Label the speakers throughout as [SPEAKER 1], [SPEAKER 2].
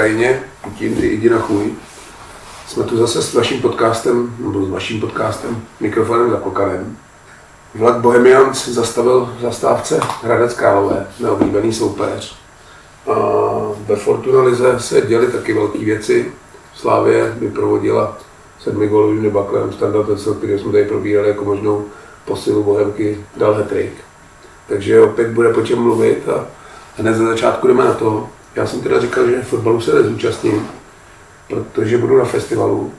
[SPEAKER 1] Putin i jdi na chuj. Jsme tu zase s vaším podcastem, nebo s vaším podcastem, mikrofonem Zapokanem. Vlak Bohemians zastavil v zastávce Hradec Králové, neoblíbený soupeř. A ve Fortuna Lize se děly taky velké věci. Slávě vyprovodila sedmi gólovým debaklem standard, který jsme tady probírali jako možnou posilu Bohemky, dal hetrik. Takže opět bude po čem mluvit a hned za začátku jdeme na to. Já jsem teda říkal, že fotbalu se nezúčastním, protože budu na festivalu.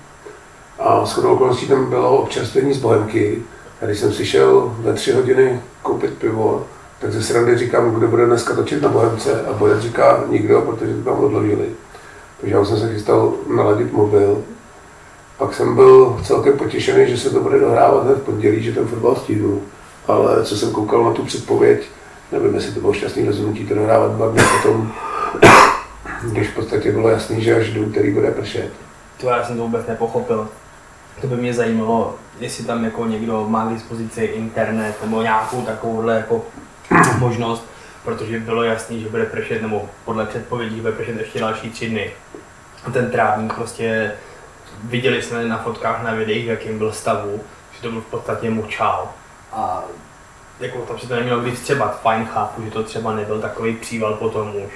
[SPEAKER 1] A s chodou okolností tam bylo občerstvení z Bohemky. A když jsem si šel ve tři hodiny koupit pivo, tak ze srandy říkám, kdo bude dneska točit na Bohemce. A Bohemce říká nikdo, protože to tam odložili. Takže já jsem se chystal naladit mobil. Pak jsem byl celkem potěšený, že se to bude dohrávat hned v pondělí, že ten fotbal stihnu. Ale co jsem koukal na tu předpověď, nevím, jestli to bylo šťastný rozhodnutí to dohrávat dva dny potom, když v podstatě bylo jasný, že až do úterý bude pršet.
[SPEAKER 2] To já jsem to vůbec nepochopil. To by mě zajímalo, jestli tam jako někdo má k dispozici internet nebo nějakou takovouhle jako možnost, protože bylo jasný, že bude pršet, nebo podle předpovědí, bude pršet ještě další tři dny. Ten trávník prostě, viděli jsme na fotkách, na videích, v jakým byl stavu, že to byl v podstatě močál. A jako tam se to nemělo být třeba fajn chápu, že to třeba nebyl takový příval potom už,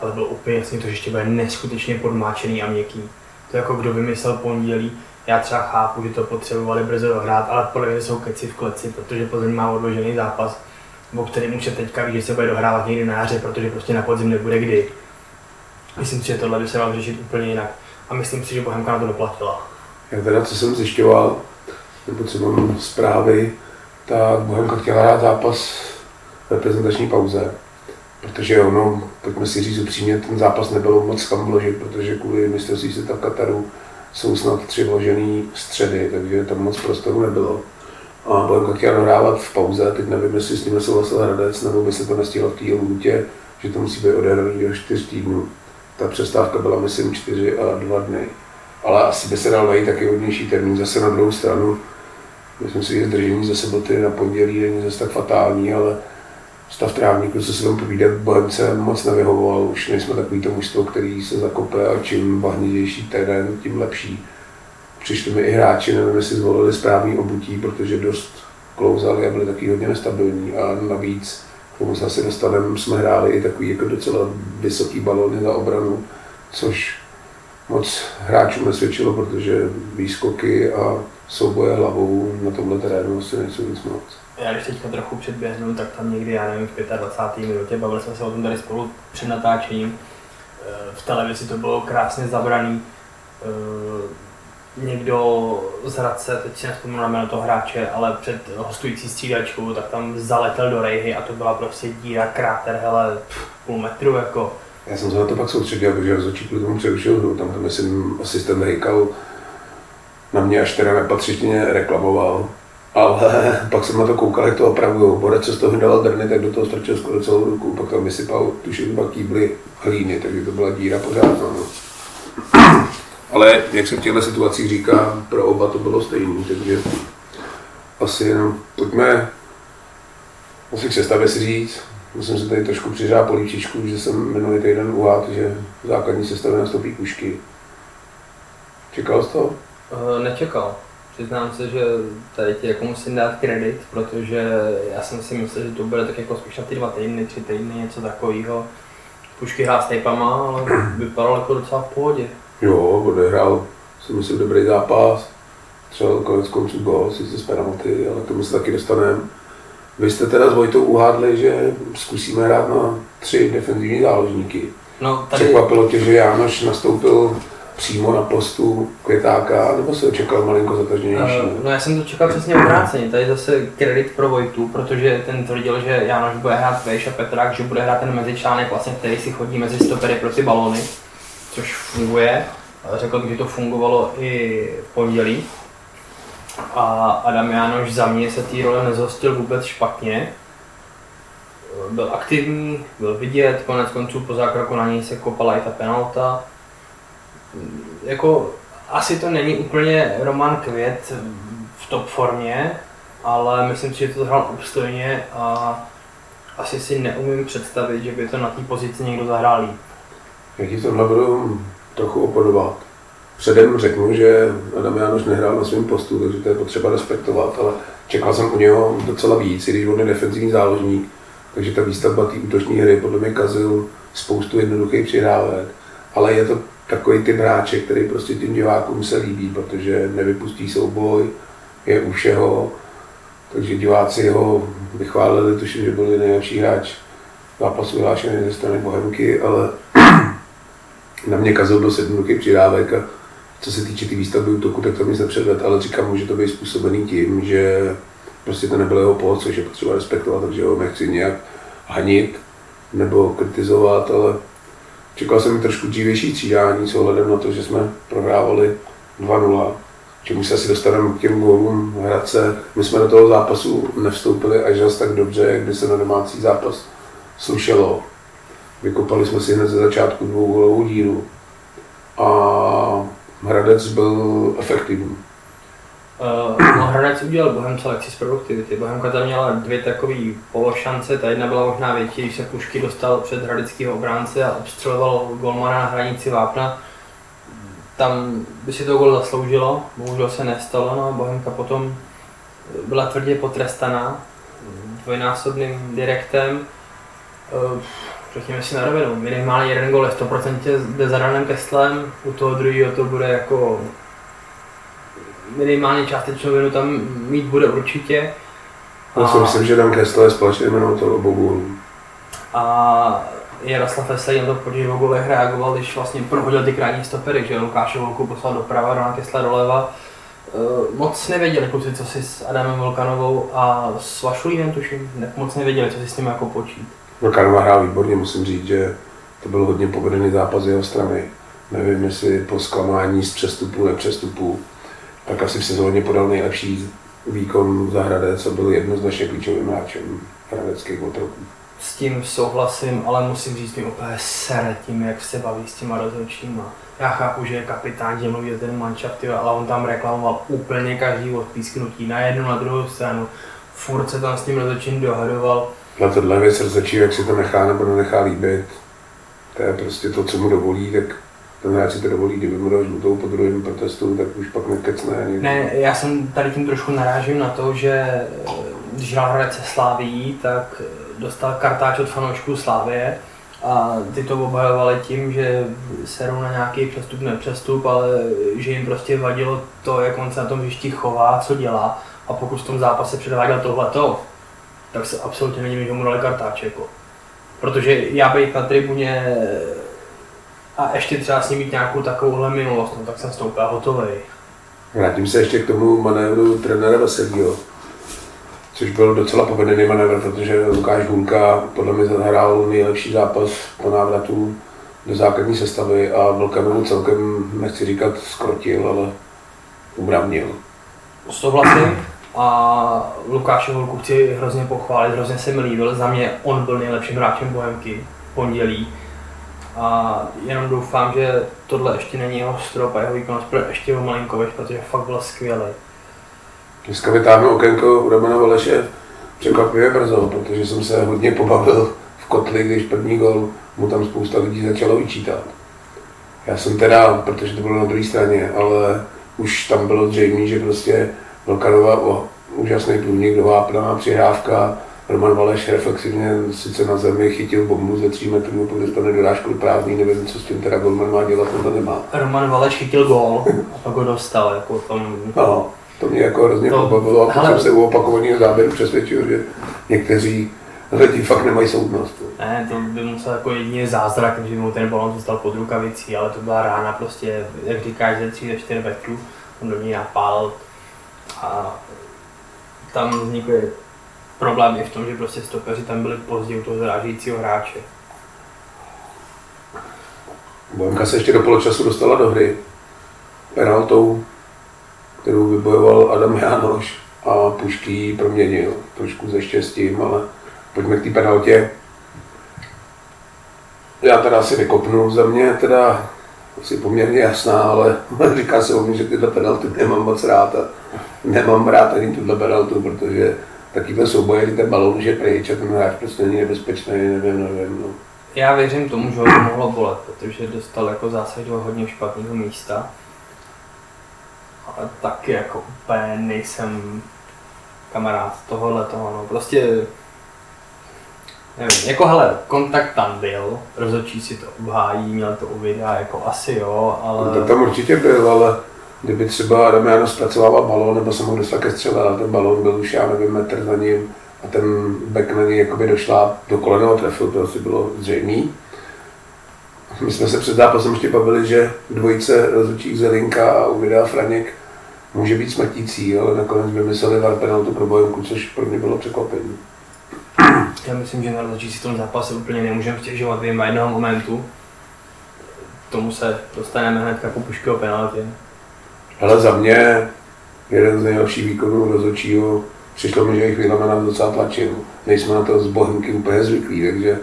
[SPEAKER 2] ale bylo úplně jasný to, ještě bude neskutečně podmáčený a měkký. To jako kdo vymyslel pondělí, já třeba chápu, že to potřebovali brzo dohrát, ale podle mě jsou keci v kleci, protože Plzeň má odložený zápas, o kterém už se teďka ví, že se bude dohrávat někdy na jaře, protože prostě na podzim nebude kdy. Myslím si, že tohle by se vám řešit úplně jinak. A myslím si, že Bohemka na to doplatila.
[SPEAKER 1] Já teda, co jsem zjišťoval, nebo co mám zprávy, tak Bohemka chtěla hrát zápas v reprezentační pauze. Protože ono, pojďme si říct upřímně, ten zápas nebylo moc kam vložit, protože kvůli mistrovství světa v Kataru jsou snad tři vložené středy, takže tam moc prostoru nebylo. A Bohemka chtěla dohrávat v pauze, teď nevím, jestli s tím souhlasil Hradec, nebo by se to nestihlo v té lhůtě, že to musí být odehraný do čtyř týdnů. Ta přestávka byla, myslím, čtyři a dva dny. Ale asi by se dal najít taky hodnější termín. Zase na druhou stranu, myslím si, že zdržení ze soboty na pondělí není zase tak fatální, ale stav trávníku, co se vám povídat, Bohemce moc nevyhovoval. Už nejsme takový to mužstvo, který se zakope a čím bahnitější terén, tím lepší. Přišli mi i hráči, nevím, jestli zvolili správný obutí, protože dost klouzali a byli taky hodně nestabilní. A navíc, k tomu se asi dostaneme, jsme hráli i takový jako docela vysoký balony za obranu, což moc hráčům nesvědčilo, protože výskoky a souboje hlavou na tomhle terénu asi nejsou nic moc.
[SPEAKER 2] Já když teďka trochu předběhnu, tak tam někdy, já nevím, v 25. minutě, bavili jsme se o tom tady spolu před natáčením, Eh, v televizi to bylo krásně zabraný. Eh, Někdo z Hradce, teď si nespomínám na jméno toho hráče, ale před hostující střídačkou, tak tam zaletěl do rejhy a to byla prostě díra, kráter, hele, půl metru jako.
[SPEAKER 1] Já jsem se na to pak soustředil, protože z očí kvůli tomu přerušil hru. Tam, tam myslím, asistent Hejkal na mě až teda nepatřičně reklamoval. Ale pak jsem na to koukal, jak to opravují. Borec, co z toho vydal drny, tak do toho strčil skoro celou ruku. Pak tam vysypal, tuším, dva kýbly hlíny, takže to byla díra pořád. No. Ale jak se v těchto situacích říká, pro oba to bylo stejné, takže asi jenom pojďme asi k sestavě si říct. Musím se tady trošku přiřát políčičku, že jsem minulý týden uhádl, že základní sestavě nastoupí kušky. Čekal jsi to?
[SPEAKER 2] Uh, nečekal. Přiznám se, že tady ti jako musím dát kredit, protože já jsem si myslel, že to bude tak jako spíš na ty dva týdny, tři týdny, něco takového. Pušky hrát s tejpama, ale vypadal jako docela v pohodě.
[SPEAKER 1] Jo, odehrál si myslím dobrý zápas. Třeba konec konců gol, sice z penalty, ale tomu se taky dostaneme. Vy jste teda s Vojtou uhádli, že zkusíme hrát na tři defenzivní záložníky.
[SPEAKER 2] No, tady,
[SPEAKER 1] Překvapilo tě, že Jánoš nastoupil přímo na postu Květáka, nebo se očekal malinko zatažnější?
[SPEAKER 2] Uh, no já jsem to čekal přesně obráceně, tady zase kredit pro Vojtu, protože ten tvrdil, že Janoš bude hrát Vejš a Petrák, že bude hrát ten mezičlánek, vlastně, který si chodí mezi stopery pro ty balony, což funguje. Řekl bych, že to fungovalo i v pondělí. A Adam Jánoš za mě se té role nezhostil vůbec špatně. Byl aktivní, byl vidět, konec konců po zákroku na něj se kopala i ta penalta jako asi to není úplně Roman Květ v top formě, ale myslím si, že to zahrál obstojně a asi si neumím představit, že by to na té pozici někdo zahrál líp.
[SPEAKER 1] Já ti tohle budu trochu oponovat. Předem řeknu, že Adam Jánoš nehrál na svém postu, takže to je potřeba respektovat, ale čekal jsem u něho docela víc, i když on je defenzivní záložník, takže ta výstavba té útoční hry podle mě kazil spoustu jednoduchých přihrávek, ale je to takový typ hráče, který prostě tím divákům se líbí, protože nevypustí souboj, je u všeho, takže diváci ho vychválili, tuším, že byl nejlepší hráč zápasu vyhlášený ze strany Bohemky, ale na mě kazil do jednoduchých přidávek a co se týče té tý výstavby útoku, tak to mi se ale říkám, může to být způsobený tím, že prostě to nebylo jeho pohled, což je potřeba respektovat, takže ho nechci nějak hanit nebo kritizovat, ale čekal jsem trošku dřívější třídání s ohledem na to, že jsme prohrávali 2-0 čemu se asi dostaneme k těm gólům Hradce. My jsme do toho zápasu nevstoupili až zase tak dobře, jak by se na domácí zápas slušelo. Vykopali jsme si hned ze začátku dvou gólovou díru a Hradec byl efektivní.
[SPEAKER 2] Uh, Hradec udělal Bohemce lekci z produktivity. Bohemka tam měla dvě takové pološance, ta jedna byla možná větší, když se Pušky dostal před hradeckého obránce a obstřeloval golmana na hranici Vápna tam by si to gol zasloužilo, bohužel se nestalo, no a Bohemka potom byla tvrdě potrestaná dvojnásobným direktem. Eh, řekněme si na rovinu, minimálně jeden gol je 100% jde za Danem Kestlem, u toho druhého to bude jako minimálně částečnou vinu tam mít bude určitě.
[SPEAKER 1] Já si myslím, že Dan Kessler je společně toho obou gólů.
[SPEAKER 2] A Jaroslav Veselý na to po dvou golech reagoval, když vlastně prohodil ty krajní stopery, že Lukáš Volku poslal doprava, Rona Kessler doleva. Uh, moc nevěděli kluci, co si s Adamem Volkanovou a s Vašulínem tuším, ne, moc nevěděli, co si s ním jako počít.
[SPEAKER 1] Volkanova hrál výborně, musím říct, že to byl hodně povedený zápas jeho strany. Nevím, jestli po zklamání z přestupů, nepřestupů, tak asi v sezóně podal nejlepší výkon za Hradec a byl jednoznačně klíčovým hráčem hradeckých otroků
[SPEAKER 2] s tím souhlasím, ale musím říct, mi úplně sere tím, jak se baví s těma rozhodčíma. Já chápu, že je kapitán, že mluví ten manšaft, ale on tam reklamoval úplně každý odpísknutí na jednu, na druhou stranu. Furt se tam s tím rozhodčím dohadoval.
[SPEAKER 1] Na tohle věc rozhodčí, jak si to nechá nebo nenechá líbit, to je prostě to, co mu dovolí, tak ten hráč si to dovolí, kdyby mu dal žlutou po druhém protestu, tak už pak nekecne.
[SPEAKER 2] Ne, já jsem tady tím trošku narážím na to, že když hrál Hradec se Sláví, tak dostal kartáč od fanoušků Slávie a ty to obhajovali tím, že serou na nějaký přestup, nepřestup, ale že jim prostě vadilo to, jak on se na tom hřišti chová, co dělá a pokud v tom zápase předváděl tohleto, tak se absolutně není že mu dali kartáč. Jako. Protože já být na tribuně a ještě třeba s ním mít nějakou takovouhle minulost, no, tak jsem stoupil hotový.
[SPEAKER 1] Vrátím se ještě k tomu manévru trenéra Veselího což byl docela povedený manévr, protože Lukáš Hůlka podle mě zahrál nejlepší zápas po návratu do základní sestavy a Vlkanovu celkem, nechci říkat, skrotil, ale umravnil.
[SPEAKER 2] Souhlasím a Lukáše Hulku chci hrozně pochválit, hrozně se mi líbil, za mě on byl nejlepším hráčem Bohemky pondělí. A jenom doufám, že tohle ještě není jeho strop a jeho výkonnost pro ještě o malinko protože fakt byl skvělý.
[SPEAKER 1] Dneska vytáhnu okénko u Romana Valeše překvapivě brzo, protože jsem se hodně pobavil v kotli, když první gol mu tam spousta lidí začalo vyčítat. Já jsem teda, protože to bylo na druhé straně, ale už tam bylo zřejmé, že prostě Velkanova o úžasný průnik do Vápna, přihrávka, Roman Valeš reflexivně sice na zemi chytil bombu ze 3 metrů, pak dostane dorážku prázdný, nevím, co s tím teda golman má dělat, on to nemá.
[SPEAKER 2] Roman Valeš chytil gol a pak ho dostal, jako tam...
[SPEAKER 1] No, to mě jako hrozně to, pobavilo a potom jsem se u opakovaného záběru přesvědčil, že někteří lidi fakt nemají soudnost.
[SPEAKER 2] Ne, to by musel jako jedině zázrak, že mu ten balon zůstal pod rukavicí, ale to byla rána prostě, jak říkáš, ze 3 4 metrů, on do ní napál a tam vznikly problém i v tom, že prostě stopeři tam byli pozdě u toho zrážejícího hráče.
[SPEAKER 1] Bohemka se ještě do poločasu dostala do hry penaltou kterou vybojoval Adam Jánoš a Pušký proměnil trošku ze štěstím, ale pojďme k té penaltě. Já teda asi vykopnu, za mě teda asi poměrně jasná, ale říká se o mě, že tyhle penalty nemám moc rád a nemám rád ani tuhle penaltu, protože takýhle souboje, ten balon už je pryč a ten hráč prostě není nebezpečný, nevím, nevím. No.
[SPEAKER 2] Já věřím tomu, že ho to mohlo bolet, protože dostal jako zásah do hodně špatného místa. Ale taky jako úplně nejsem kamarád tohohle toho, no prostě Nevím, jako hele, kontakt tam byl, rozhodčí si to obhájí, měl to u videa, jako asi jo, ale...
[SPEAKER 1] No, to tam určitě byl, ale kdyby třeba Adam Jano zpracovával balón, nebo se mohl dostat ke střele, ale ten balón byl už, já nevím, metr za ním a ten back na něj jakoby došla do kolena trefil, to asi bylo zřejmý. My jsme se před zápasem ještě bavili, že dvojice rozhodčích Zelinka a Uvida Franěk může být smrtící, ale nakonec vymysleli VAR penaltu pro Bojovku, což pro mě bylo překvapení.
[SPEAKER 2] Já myslím, že na rozhodčí si v tom zápase úplně nemůžeme stěžovat vyjma jednoho momentu. K tomu se dostaneme hned po pušky o penaltě.
[SPEAKER 1] Ale za mě jeden z nejlepších výkonů rozhodčího přišlo mi, že jich chvíle nás docela tlačil. Nejsme na to z Bohemky úplně zvyklí, takže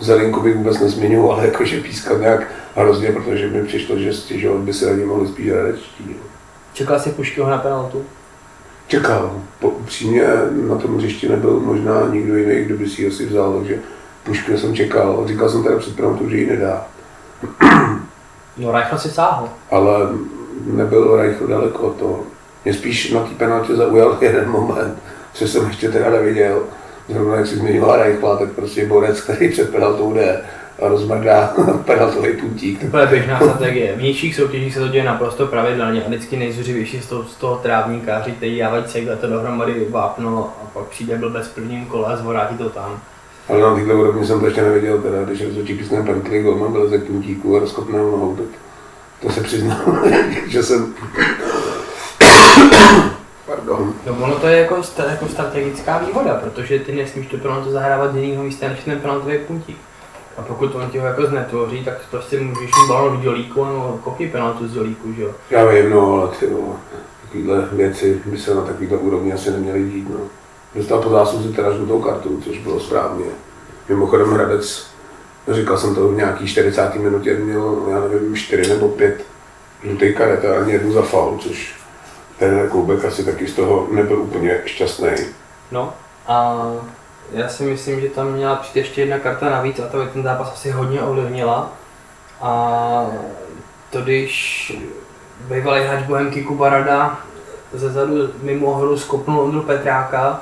[SPEAKER 1] Zelinku bych vůbec nezměnil, ale jakože pískal nějak hrozně, protože mi přišlo, že stěžovat by se ani mohli spíš hradečtí.
[SPEAKER 2] Čekal jsi Puškyho na penaltu?
[SPEAKER 1] Čekal. Po, upřímně na tom hřišti nebyl možná nikdo jiný, kdo by si ji asi vzal, takže Pušku jsem čekal. Říkal jsem teda před penaltou, že ji nedá.
[SPEAKER 2] No Reichl si sáhl.
[SPEAKER 1] Ale nebyl Reichl daleko od toho. Mě spíš na té penaltě zaujal jeden moment, co jsem ještě teda neviděl. Zrovna jak si zmiňoval Reichla, tak prostě borec, který před penaltou jde a rozmrdá penaltový puntík.
[SPEAKER 2] To je běžná strategie. V nižších soutěžích se to děje naprosto pravidelně a vždycky nejzuřivější z toho, z toho trávníkáři, který dávají cegle to dohromady vápno a pak přijde byl bez prvním kole a zvorátí to tam.
[SPEAKER 1] Ale na téhle úrovni jsem to ještě neviděl, teda, když rozhodčí písne Bentley Goldman byl ze puntíku a rozkopnul nohou, tak to se přiznám, že jsem Pardon.
[SPEAKER 2] No ono to je jako, jako strategická výhoda, protože ty nesmíš to penaltu zahrávat z jiného místa než ten penaltový puntík. A pokud on ti ho jako znetvoří, tak prostě můžeš mít balon v dělíku nebo kopí penaltu z dělíku, že jo?
[SPEAKER 1] Já vím, no, ale ty no, takovýhle věci by se na takovýhle úrovni asi neměly dít, no. Dostal po zásluze teda žlutou kartu, což bylo správně. Mimochodem Hradec, říkal jsem to v nějaký 40. minutě, měl, já nevím, 4 nebo 5 žlutý karet a ani jednu za faul, což ten Koubek asi taky z toho nebyl úplně šťastný.
[SPEAKER 2] No a já si myslím, že tam měla přijít ještě jedna karta navíc a to ten zápas asi hodně ovlivnila. A to když bývalý hráč Bohemky Kuba Rada ze zadu mimo hru skopnul Ondru Petráka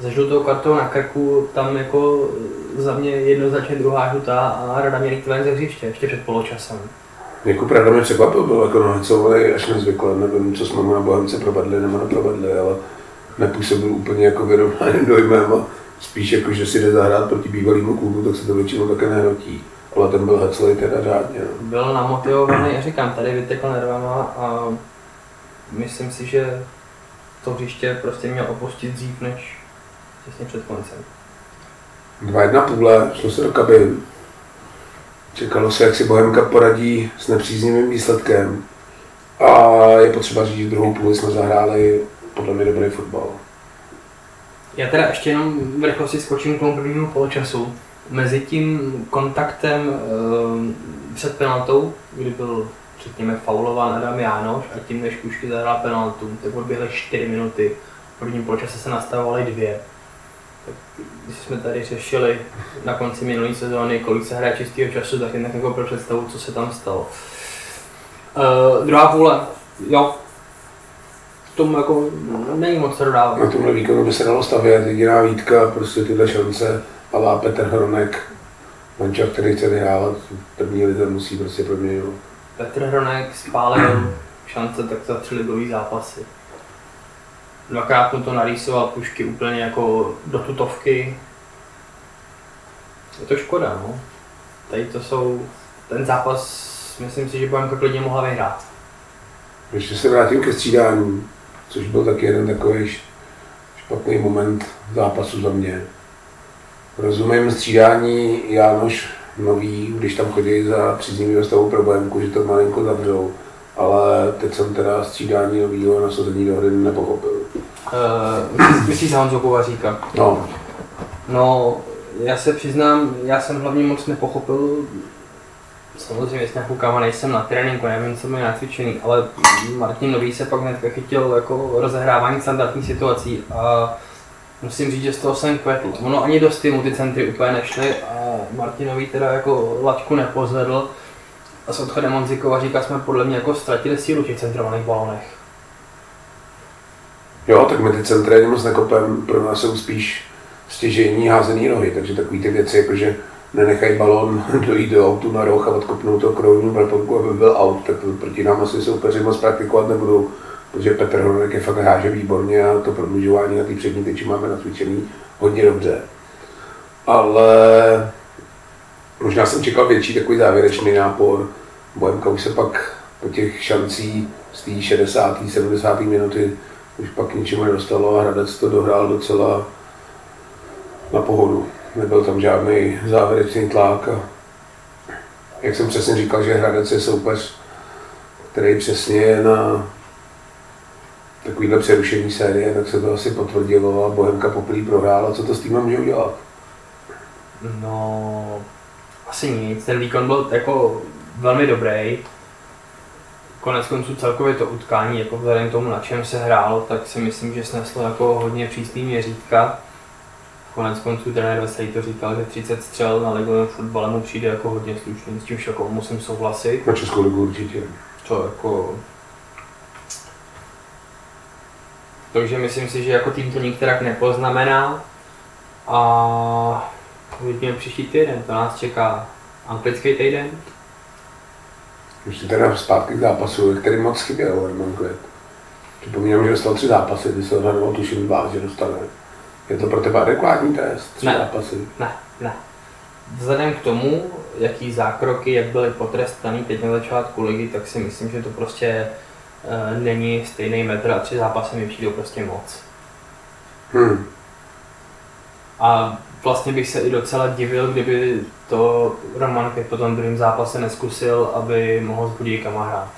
[SPEAKER 2] za žlutou kartou na krku, tam jako za mě jednoznačně druhá žlutá a Rada měl jít ven ze hřiště, ještě před poločasem.
[SPEAKER 1] Jako pravda mě překvapil, byl jako nohicový až nezvykle, nevím, co jsme mu na Bohemce provedli nebo neprovedli, ale nepůsobil úplně jako vyrovnaným dojmem a spíš jako, že si jde zahrát proti bývalému klubu, tak se to většinou také nehrotí. Ale ten byl heclej teda řádně. No.
[SPEAKER 2] Byl namotivovaný, já říkám, tady vytekl nervama a myslím si, že to hřiště prostě měl opustit dřív než těsně před koncem.
[SPEAKER 1] Dva jedna půle, šlo se do kabin. Čekalo se, jak si Bohemka poradí s nepříznivým výsledkem. A je potřeba říct, že druhou půli jsme zahráli podle mě dobrý fotbal.
[SPEAKER 2] Já teda ještě jenom v rychlosti skočím k tomu poločasu. Mezi tím kontaktem e, před penaltou, kdy byl, řekněme, faulován Adam Jánoš a tím, než Kušky zahrál penaltu, tak odběhly 4 minuty. V prvním poločase se nastavovaly dvě. Tak když jsme tady řešili na konci minulé sezóny, kolik se hraje čistého času, tak jen jako pro představu, co se tam stalo. E, druhá půle, jo, tomu jako není moc co dodávat.
[SPEAKER 1] Na tomhle výkonu by se dalo stavět, jediná výtka, prostě tyhle šance, ale Petr Hronek, mančav, který chce vyhrávat, první lize musí prostě proměňovat.
[SPEAKER 2] Petr Hronek spálil šance tak za tři ligové zápasy. Dvakrát mu to narýsoval pušky úplně jako do tutovky. Je to škoda, no. Tady to jsou, ten zápas, myslím si, že Bohemka klidně mohla vyhrát.
[SPEAKER 1] Ještě se vrátím ke střídání což byl taky jeden takový špatný moment zápasu za mě. Rozumím střídání Jánoš Nový, když tam chodí za příznivého stavu problémku, že to malinko zavřou, ale teď jsem teda střídání novýho nasazení do hry nepochopil.
[SPEAKER 2] Uh, myslíš Honzo Kovaříka?
[SPEAKER 1] No.
[SPEAKER 2] No, já se přiznám, já jsem hlavně moc nepochopil samozřejmě s nějakou kama nejsem na tréninku, nevím, co mi nacvičený, ale Martin Nový se pak hned chytil jako rozehrávání standardních situací a Musím říct, že z toho jsem kvetl. Ono ani do Steamu ty centry úplně nešly a Martinovi teda jako laťku nepozvedl. A s odchodem Monzikova říká, jsme podle mě jako ztratili sílu v těch centrovaných balonech.
[SPEAKER 1] Jo, tak my ty centry ani moc nekopem, pro nás jsou spíš stěžení házený nohy, takže takový ty věci, jako že nenechají balón dojít do autu na roh a odkopnout to kroužnou braponku, aby byl aut, tak proti nám asi soupeři moc praktikovat nebudou, protože Petr Hronek je fakt háže výborně a to prodlužování na té přední tyči máme nacvičený hodně dobře. Ale možná jsem čekal větší takový závěrečný nápor. Bohemka už se pak po těch šancí z té 60. 70. minuty už pak ničemu nedostalo a Hradec to dohrál docela na pohodu. Nebyl tam žádný závěrečný tlak a jak jsem přesně říkal, že Hradec je soupeř, který přesně je na takovýhle přerušení série, tak se to asi potvrdilo a Bohemka poprvé prohrála. Co to s týmem může udělat?
[SPEAKER 2] No, asi nic. Ten výkon byl jako velmi dobrý. Konec konců celkově to utkání, jako vzhledem k tomu, na čem se hrálo, tak si myslím, že sneslo jako hodně přísný měřítka. Konec konců trenér Veselý to říkal, že 30 střel na ligovém fotbale mu přijde jako hodně slušný, s čímž jako musím souhlasit.
[SPEAKER 1] Na Českou ligu určitě.
[SPEAKER 2] To jako... Takže myslím si, že jako tým to nikterak nepoznamená. A uvidíme příští týden, to nás čeká anglický týden.
[SPEAKER 1] Ještě teda zpátky k zápasu, který moc chyběl Herman Květ. Připomínám, že dostal tři zápasy, ty se odhadoval tuším dva, že dostane. Je to pro tebe adekvátní test? Tři
[SPEAKER 2] Ne.
[SPEAKER 1] zápasy.
[SPEAKER 2] Ne, ne. Vzhledem k tomu, jaký zákroky, jak byly potrestaný teď na začátku ligy, tak si myslím, že to prostě e, není stejný metr a tři zápasy mi přijdou prostě moc.
[SPEAKER 1] Hm.
[SPEAKER 2] A vlastně bych se i docela divil, kdyby to Roman Květ po tom druhém zápase neskusil, aby mohl s Budíkama hrát.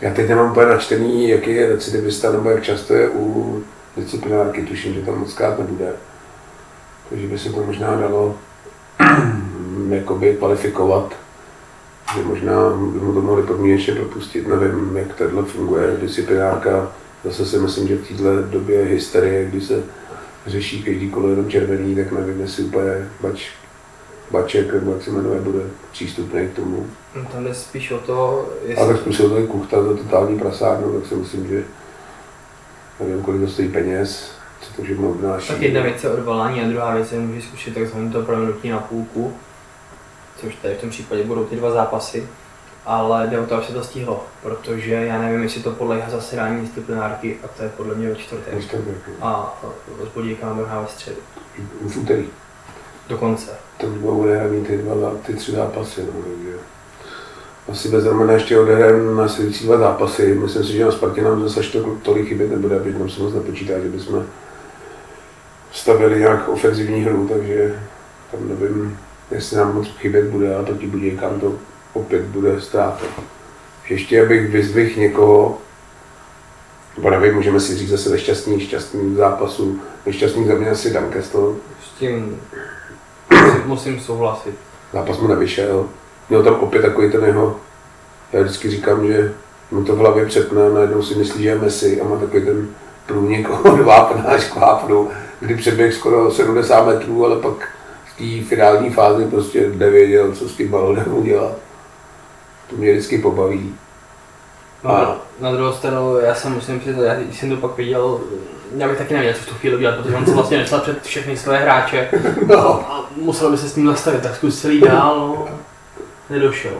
[SPEAKER 1] Já teď nemám úplně načtený, jaký je recidivista, nebo jak často je u disciplinárky, tuším, že tam moc krát nebude. Takže by se to možná dalo jakoby kvalifikovat, že možná by mu to mohli podmínečně propustit, nevím, jak tohle funguje disciplinárka. Zase si myslím, že v této době hysterie, kdy se řeší každý kolo jenom červený, tak nevím, jestli úplně bač, baček, nebo jak se jmenuje, bude přístupný k tomu.
[SPEAKER 2] No, Tam jde spíš o to,
[SPEAKER 1] A
[SPEAKER 2] jestli...
[SPEAKER 1] tak zkusil to kuchta za totální prasárnu, tak si myslím, že nevím, kolik to stojí peněz, co to všechno obnáší.
[SPEAKER 2] Tak jedna věc je odvolání a druhá věc je, může zkusit takzvané to prominutí na půlku, což tady v tom případě budou ty dva zápasy. Ale jde o to, aby se to stihlo, protože já nevím, jestli to podléhá zasedání disciplinárky a to je podle mě ve čtvrtek.
[SPEAKER 1] Bylo.
[SPEAKER 2] A s Budíkama budou hrát ve středu.
[SPEAKER 1] V úterý.
[SPEAKER 2] Dokonce.
[SPEAKER 1] To budou odehraný ty, dva, ty tři zápasy. No, takže asi bez Romana ještě odehrajeme následující dva zápasy. Myslím si, že na Spartě nám zase to tolik chybět nebude, aby nám se moc nepočítá, že bychom stavili nějak ofenzivní hru, takže tam nevím, jestli nám moc chybět bude, ale proti Budějkám to opět bude ztráta. Ještě abych vyzdvihl někoho, nebo nevím, můžeme si říct zase nešťastný, šťastný zápasu, nešťastný za mě asi Dan
[SPEAKER 2] S tím musím, musím souhlasit.
[SPEAKER 1] zápas mu nevyšel. Měl tam opět takový ten jeho, já vždycky říkám, že mu to v hlavě přepne, najednou si myslí, že je Messi a má takový ten průnik od vápna až k vápnu, kdy přeběh skoro 70 metrů, ale pak v té finální fázi prostě nevěděl, co s tím balonem udělat. To mě vždycky pobaví.
[SPEAKER 2] No,
[SPEAKER 1] A-
[SPEAKER 2] na druhou stranu, já jsem musím přiznat, já když jsem to pak viděl, já bych taky nevěděl, co v tu chvíli dělat, protože on se vlastně nestal před všechny své hráče
[SPEAKER 1] No.
[SPEAKER 2] a musel by se s ním nastavit, tak zkusil jít dál, no. Nedošel.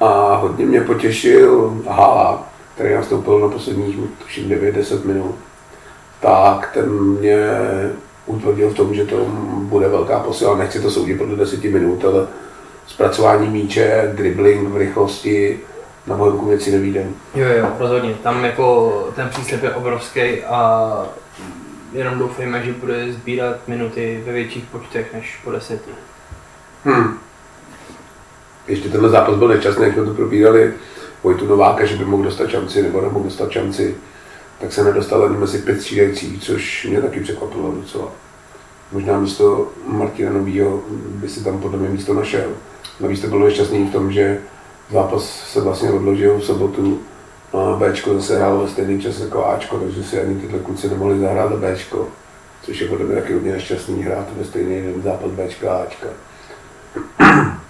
[SPEAKER 1] A hodně mě potěšil Hala, který nastoupil na posledních, tuším, 9-10 minut. Tak ten mě utvrdil v tom, že to bude velká posila. Nechci to soudit podle 10 minut, ale zpracování míče, dribbling v rychlosti, na Bohemku věci nevídem.
[SPEAKER 2] Jo, jo, rozhodně. Tam jako ten příslip je obrovský a jenom doufejme, že bude sbírat minuty ve větších počtech než po deseti.
[SPEAKER 1] Hmm. Ještě tenhle zápas byl nečastný, jak jsme to probírali Vojtu Nováka, že by mohl dostat šanci nebo nemohl dostat šanci, tak se nedostal ani mezi pět střídajících, což mě taky překvapilo docela. Možná místo Martina Novýho by si tam podle mě místo našel. Navíc to bylo nešťastný v tom, že zápas se vlastně odložil v sobotu a Bčko zase hrálo ve stejný čas jako Ačko, takže si ani tyhle kluci nemohli zahrát za Bčko. Což je podle mě taky hodně nešťastný hrát ve stejný den zápas Bčka a Ačka.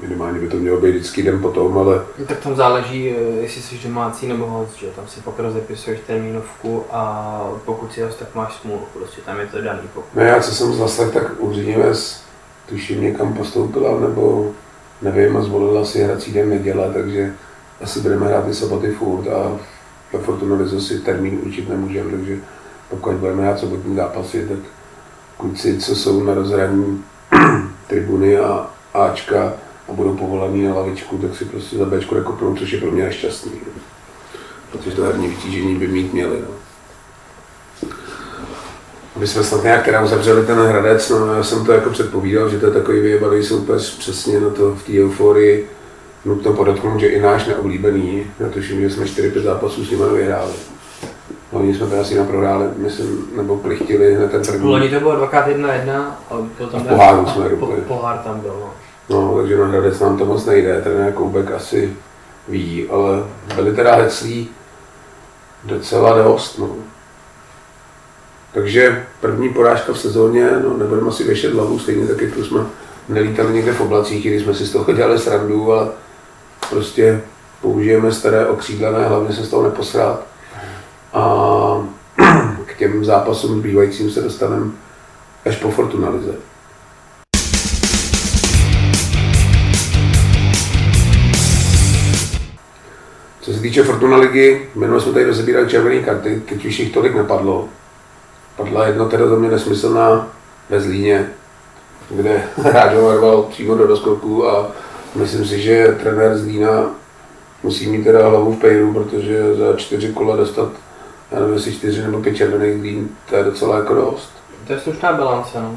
[SPEAKER 1] Minimálně by to mělo být vždycky den potom, ale
[SPEAKER 2] Tak tam záleží, eh, jestli jsi domácí nebo host, že tam si pak rozepisuješ termínovku a pokud si host, tak máš smůlu, prostě tam je to daný. Pokud.
[SPEAKER 1] No já co jsem zaslech, tak Uřiněves tuším někam postoupila, nebo nevím, a zvolila si hrací den neděle, takže asi budeme hrát ty soboty furt a ve Fortuna si termín určit nemůžeme, takže pokud budeme hrát sobotní zápasy, tak kluci, co jsou na rozhraní tribuny a Ačka a budou povolaný na lavičku, tak si prostě za Bčku nekopnou, což je pro mě nešťastný. Protože to herní vytížení by mít měli. No. Aby jsme snad nějak teda uzavřeli ten Hradec, no já jsem to jako předpovídal, že to je takový vyjebaný soupeř přesně na to v té euforii. Nutno podotknout, že i náš neoblíbený, já tuším, že jsme 4-5 zápasů s nimi vyhráli. Oni jsme teda si naprohráli, myslím, nebo plichtili hned ten první.
[SPEAKER 2] Loni to bylo dvakrát jedna jedna, ale byl tam
[SPEAKER 1] A v poháru jsme
[SPEAKER 2] po, pohár tam byl, no.
[SPEAKER 1] No, takže na Hradec nám to moc nejde, trenér Koubek asi ví, ale byli teda heclí docela dost, no. Takže první porážka v sezóně, no nebudeme asi věšet hlavu, stejně tak, jako jsme nelítali někde v oblacích, když jsme si z toho dělali srandu, ale prostě použijeme staré okřídlené, hlavně se z toho neposrát. A k těm zápasům zbývajícím se dostaneme až po Fortunalize. Co se týče Fortuna ligy, minule jsme tady rozebírali červené karty, teď už jich tolik nepadlo. Padla jedna teda za mě nesmyslná ve Zlíně, kde hráč ho narval přímo do doskoku a myslím si, že trenér Zlína musí mít teda hlavu v pejru, protože za čtyři kola dostat, já nevím, jestli čtyři nebo pět červených Zlín, to je docela jako dost.
[SPEAKER 2] To je slušná bilance, no.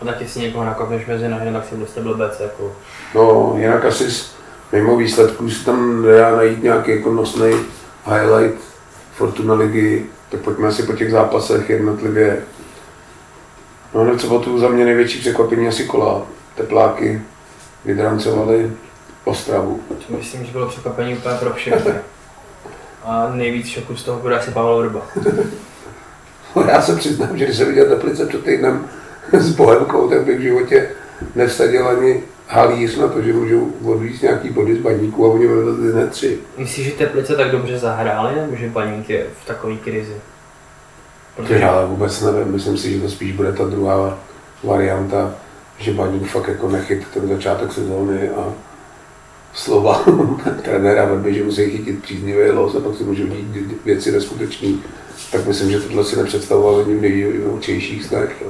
[SPEAKER 2] A taky si někoho nakopneš mezi nohy, tak si prostě blbec, jako.
[SPEAKER 1] No, jinak asi s- mimo výsledků se tam dá najít nějaký jako nosný highlight Fortuna ligy, tak pojďme asi po těch zápasech jednotlivě. No hned sobotu za mě největší překvapení asi kola. Tepláky vydrancovali Ostravu.
[SPEAKER 2] To myslím, že bylo překvapení úplně pro všechny. A nejvíc šoku z toho bude asi Pavel Urba.
[SPEAKER 1] No, já se přiznám, že když jsem viděl Teplice před týdnem s Bohemkou, tak bych v životě nevsadil ani halíř na to, že můžou odvíct nějaký body z baníku a oni vyvezli hned tři.
[SPEAKER 2] Myslíš, že Teplice tak dobře zahráli, nebo že Baník je v takové krizi?
[SPEAKER 1] Protože ale vůbec nevím, myslím si, že to spíš bude ta druhá varianta, že Baník fakt jako nechyt ten začátek sezóny a slova trenéra Verby, že musí chytit příznivý los a pak si můžou dít věci neskutečný. Tak myslím, že tohle si nepředstavoval jedním největších snech. jo.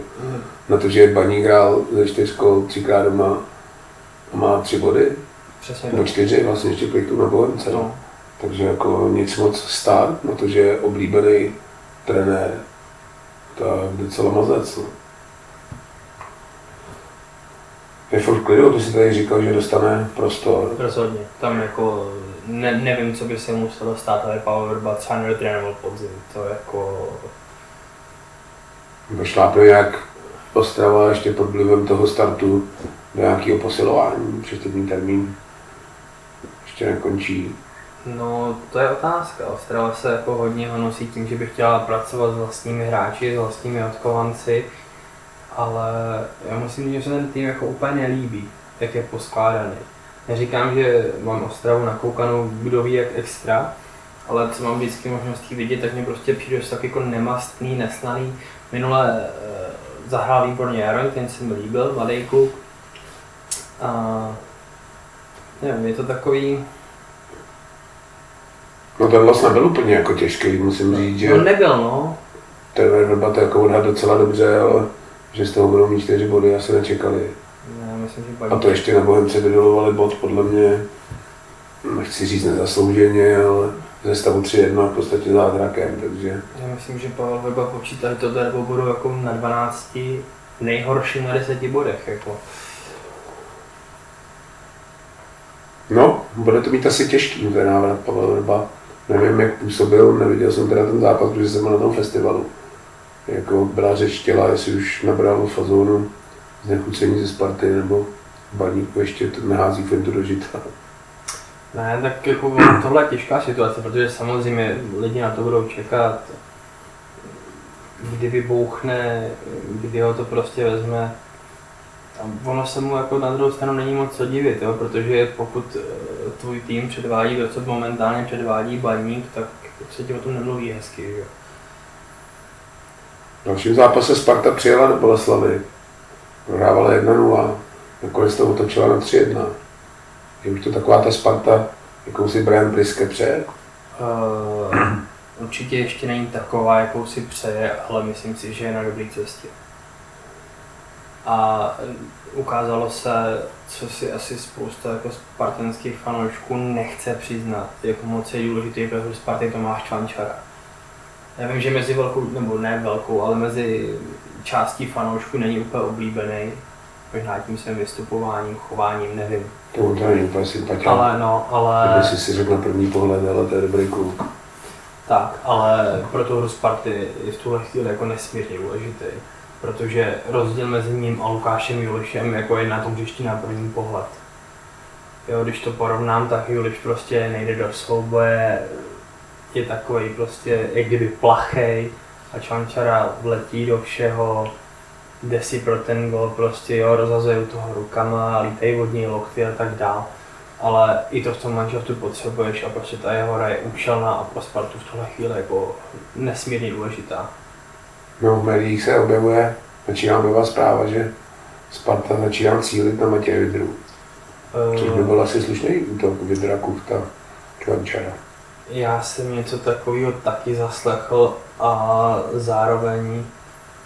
[SPEAKER 1] Na to, že Baník hrál ze čtyřkou třikrát doma má tři body,
[SPEAKER 2] Přesně tak.
[SPEAKER 1] čtyři, vlastně ještě plichtu na Bohemce.
[SPEAKER 2] No.
[SPEAKER 1] Takže jako nic moc stát, na to, že je oblíbený trenér, to je docela mazec. No. Je furt klidu, ty si tady říkal, že dostane prostor.
[SPEAKER 2] Rozhodně. Tam jako ne, nevím, co by se muselo stát, ale Pavel Urba třeba nedotrénoval podzim. To jako...
[SPEAKER 1] Nebo šlápne nějak Ostrava ještě pod vlivem toho startu do nějakého posilování, přestupní termín ještě nekončí.
[SPEAKER 2] No, to je otázka. Ostrava se jako hodně honosí tím, že by chtěla pracovat s vlastními hráči, s vlastními odkovanci, ale já musím říct, že se ten tým jako úplně nelíbí, jak je poskládaný. Neříkám, že mám Ostravu nakoukanou, kdo ví jak extra, ale co mám vždycky možnost jí vidět, tak mě prostě přijde, že tak jako nemastný, nesnaný. Minule e, zahrál výborně Jaroň, ten se mi líbil, mladý kluk. A nevím, je to takový,
[SPEAKER 1] No ten los nebyl úplně jako těžký, musím říct, že
[SPEAKER 2] no nebyl no,
[SPEAKER 1] trenér Vrba to jako odhad docela dobře, ale že z toho budou mít čtyři body, asi nečekali.
[SPEAKER 2] Já myslím, že
[SPEAKER 1] A to ještě na Bohemce vydolovali bod, podle mě, nechci říct nezaslouženě, ale ze stavu 3-1 v podstatě zázrakem, takže
[SPEAKER 2] Já myslím, že Pavel Vrba počítá, že nebo budou jako na 12, nejhorší na 10 bodech. Jako.
[SPEAKER 1] No, bude to mít asi těžký ten návrat Pavel Vrba. Nevím, jak působil, neviděl jsem teda ten zápas, protože jsem byl na tom festivalu. Jako byla řeč těla, jestli už nabral fazónu znechucení ze Sparty, nebo baníku ještě to nehází fintu do žita.
[SPEAKER 2] Ne, tak jako tohle je těžká situace, protože samozřejmě lidi na to budou čekat. kdy vybouchne, kdy ho to prostě vezme. A ono se mu jako na druhou stranu není moc co divit, jo? protože pokud eh, tvůj tým předvádí to, co momentálně předvádí baník, tak se ti o tom nemluví hezky. Jo?
[SPEAKER 1] V dalším zápase Sparta přijela do Boleslavy. Prohrávala 1-0. Nakonec to otočila na 3-1. Je už to taková ta Sparta, jakou si Brian Priske přeje?
[SPEAKER 2] Uh, určitě ještě není taková, jakou si přeje, ale myslím si, že je na dobré cestě. A ukázalo se, co si asi spousta jako spartanských fanoušků nechce přiznat, jak moc je důležitý pro Sparty Tomáš Čvančara. Já vím, že mezi velkou, nebo ne velkou, ale mezi částí fanoušků není úplně oblíbený, možná tím svým vystupováním, chováním, nevím.
[SPEAKER 1] To on to není úplně sympatiák.
[SPEAKER 2] Ale no, ale...
[SPEAKER 1] Kdyby si si řekl na první pohled, ale to je dobrý kluk.
[SPEAKER 2] Tak, ale pro tu hru Sparty je v tuhle chvíli jako nesmírně důležitý. Protože rozdíl mezi ním a Lukášem Julišem jako je na tom hřišti na první pohled. Jo, když to porovnám, tak Juliš prostě nejde do souboje, je takový prostě, jak kdyby plachej a Čvančara vletí do všeho, jde si pro ten gol prostě, jo, rozhazuje toho rukama, lítej vodní lokty a tak dál. Ale i to v tom manželstvu potřebuješ a prostě ta jeho hra je účelná a pro Spartu v tohle chvíli jako nesmírně důležitá.
[SPEAKER 1] No, v médiích se objevuje, začíná objevovat zpráva, že Sparta začíná cílit na Matěje Vidru. Což by byl asi slušný útok Vidra, Kuchta, Čvančara.
[SPEAKER 2] Já jsem něco takového taky zaslechl a zároveň,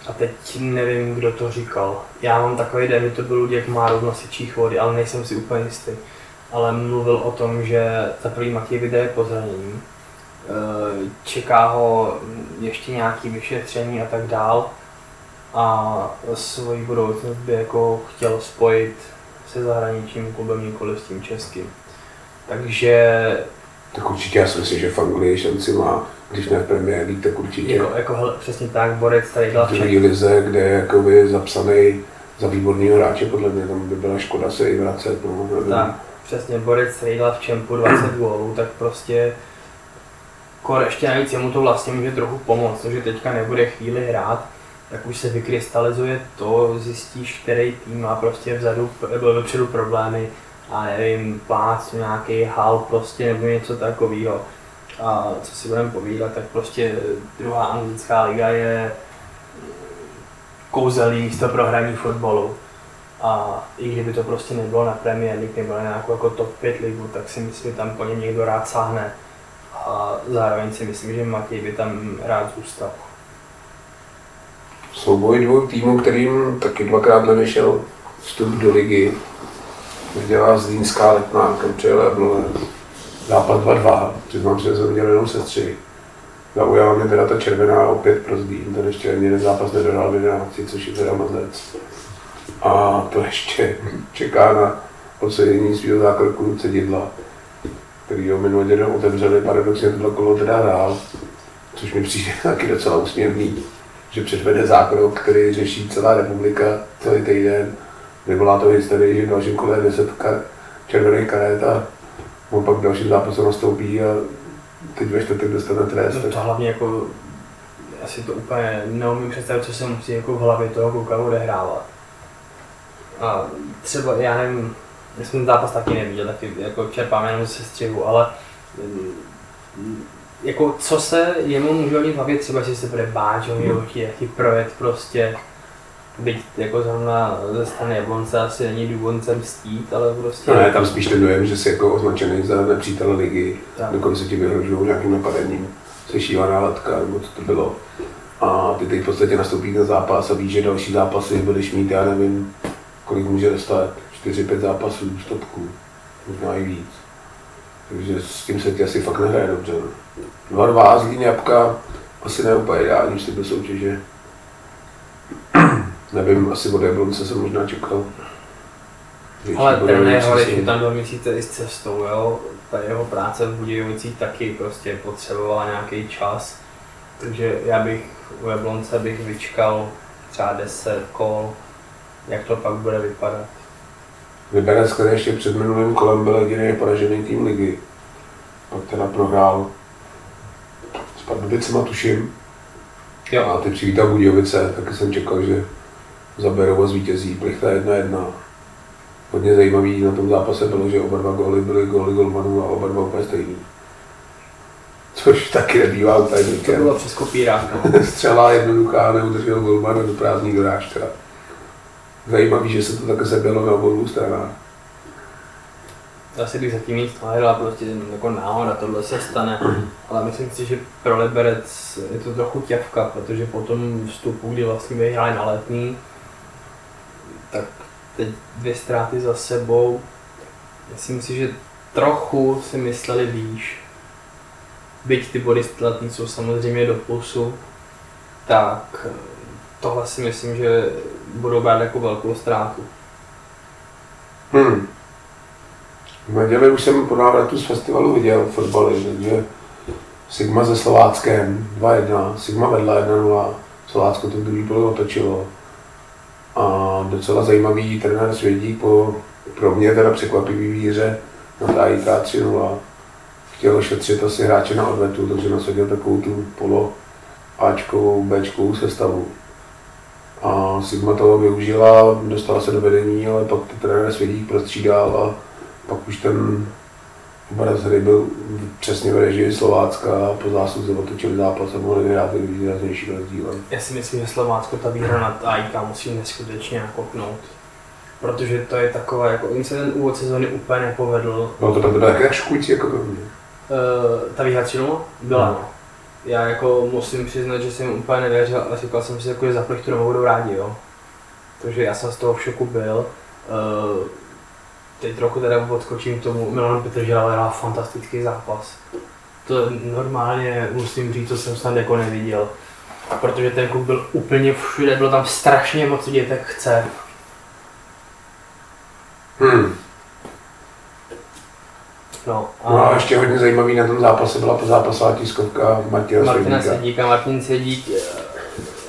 [SPEAKER 2] a teď nevím, kdo to říkal. Já mám takový den, to byl Luděk Máru v nosičích vody, ale nejsem si úplně jistý. Ale mluvil o tom, že za první Matěj vyjde po zranění. E, Čeká ho ještě nějaký vyšetření a tak dál. A svoji budoucnost by jako chtěl spojit se zahraničním klubem, nikoli s tím českým. Takže
[SPEAKER 1] Tak určitě já si myslím, že v Anglii šanci má, když ne v Premier League, tak určitě
[SPEAKER 2] jako, jako hele, přesně tak, Borec tady dal
[SPEAKER 1] v druhé lize, kde je jakoby zapsaný za výborného hráče, podle mě tam by byla škoda se i vracet. No, nevím.
[SPEAKER 2] Tak, přesně, Borec strýdal v Čempu 20 gólů, tak prostě kor ještě navíc jemu to vlastně může trochu pomoct, že teďka nebude chvíli hrát, tak už se vykrystalizuje to, zjistíš, který tým má prostě vzadu, nebo vepředu problémy, a nevím, plác, nějaký hal prostě, nebo něco takového. A co si budeme povídat, tak prostě druhá anglická liga je kouzelný místo pro hraní fotbalu. A i kdyby to prostě nebylo na Premier League nebo na nějakou jako top 5 ligu, tak si myslím, že tam po něm někdo rád sáhne. A zároveň si myslím, že Matěj by tam rád zůstal.
[SPEAKER 1] Souboj dvou týmů, kterým taky dvakrát nevyšel vstup do ligy. Viděla Zlínská letná, kam přijel Jablonec. Západ 2-2, přiznám se, že jsem viděl jenom se stři. Zaujala mě teda ta červená opět pro Zlín, ten ještě ani jeden zápas nedohrál v 11, což je teda mazec. A to ještě čeká na ocenění svého zákroku Cedidla, který ho minulý den otevřeli, paradoxně tohle kolo teda hrál, což mi přijde taky docela úsměvný, že předvede zákrok, který řeší celá republika celý týden, vyvolá to hysterii, že v dalším kole je 10 kar- červených karet a on pak v dalším zápase nastoupí a teď ve čtvrtek dostane trest.
[SPEAKER 2] No to hlavně jako, asi to úplně neumím představit, co se musí jako v hlavě toho kluka odehrávat. A třeba, já nevím, já jsem ten zápas taky neviděl, taky jako čerpám jenom ze střihu, ale mm, jako co se jemu může hodit hlavě, třeba jestli se bude bát, že ho chtějí jaký projet prostě, byť jako zrovna ze strany Jablonce asi není důvod se mstít, ale prostě...
[SPEAKER 1] No ne, tam spíš ten dojem, že jsi jako označený za nepřítele ligy,
[SPEAKER 2] Tak.
[SPEAKER 1] dokonce ti vyhrožují nějakým napadením, jsi šívaná latka, nebo co to bylo. A ty teď v podstatě nastoupí na zápas a víš, že další zápasy budeš mít, já nevím, kolik může dostat, 4-5 zápasů, stopku, možná i víc. Takže s tím se ti asi fakt nehraje dobře. no. 2-2 Zlín Jabka, asi ne úplně ideální vstup do soutěže. Nevím, asi od Jablonce jsem možná čekal.
[SPEAKER 2] Ale trenér
[SPEAKER 1] přesun.
[SPEAKER 2] je tam dva měsíce i s cestou, jo. Ta jeho práce v Budějovicích taky prostě potřebovala nějaký čas. Takže já bych u Jablonce bych vyčkal třeba 10 kol, jak to pak bude vypadat.
[SPEAKER 1] Liberec, který ještě před minulým kolem byl jediný poražený tým ligy. Pak teda prohrál s Pardubicema, tuším.
[SPEAKER 2] Jo.
[SPEAKER 1] A ty přivítal Budějovice, taky jsem čekal, že zaberou a zvítězí. Plichta jedna jedna. Hodně zajímavý na tom zápase bylo, že oba dva góly byly góly golmanů a oba dva úplně stejný. Což taky nebývá úplně
[SPEAKER 2] To bylo přes kopírák, no.
[SPEAKER 1] Střela jednoduchá, neudržel golman do prázdný doráž třeba. Zajímavý, že se to také sebělo na obou stranách.
[SPEAKER 2] Asi bych zatím nic nehledal, prostě jako náhoda, tohle se stane. Ale myslím si, že pro Liberec je to trochu těvka, protože po tom vstupu, kdy vlastně vyhráli na letný, tak teď dvě ztráty za sebou. Myslím si, že trochu si mysleli výš. Byť ty body z letný jsou samozřejmě do plusu, tak tohle si myslím, že budou brát jako velkou ztrátu.
[SPEAKER 1] Hmm. V neděli už jsem po návratu z festivalu viděl fotbaly, takže Sigma se Slováckem 2-1, Sigma vedla 1-0, Slovácko to druhý polo otočilo. A docela zajímavý trenér Svědík po pro mě teda překvapivý výhře na TAIK 3-0. Chtěl šetřit asi hráče na odvetu, takže nasadil takovou tu polo Ačkovou, Bčkovou sestavu. A Sigma toho využila, dostala se do vedení, ale pak to trenér Svědík prostřídal a pak už ten obraz hry byl přesně v režii Slovácka a po zásluze otočili zápas a mohli vyhrát i výraznější rozdílem.
[SPEAKER 2] Já si myslím, že Slovácko ta výhra nad AIK musí neskutečně nakopnout. Protože to je takové, jako jim se ten úvod sezóny úplně nepovedl.
[SPEAKER 1] No to tam bylo také škující jako to mě.
[SPEAKER 2] Uh, ta výhra 3 byla, no. Já jako musím přiznat, že jsem úplně nevěřil, ale říkal jsem si, jako, že za plechtu nebudou rádi, jo. Takže já jsem z toho v šoku byl. Uh, teď trochu teda odskočím k tomu, Milan Petržela hrál fantastický zápas. To normálně musím říct, co jsem snad jako neviděl. Protože ten klub byl úplně všude, bylo tam strašně moc tak chce.
[SPEAKER 1] Hmm.
[SPEAKER 2] No,
[SPEAKER 1] No a ještě hodně zajímavý na tom zápase byla zápasová tiskovka Martina
[SPEAKER 2] Martina. Sedíka, Martin Sedík, eh,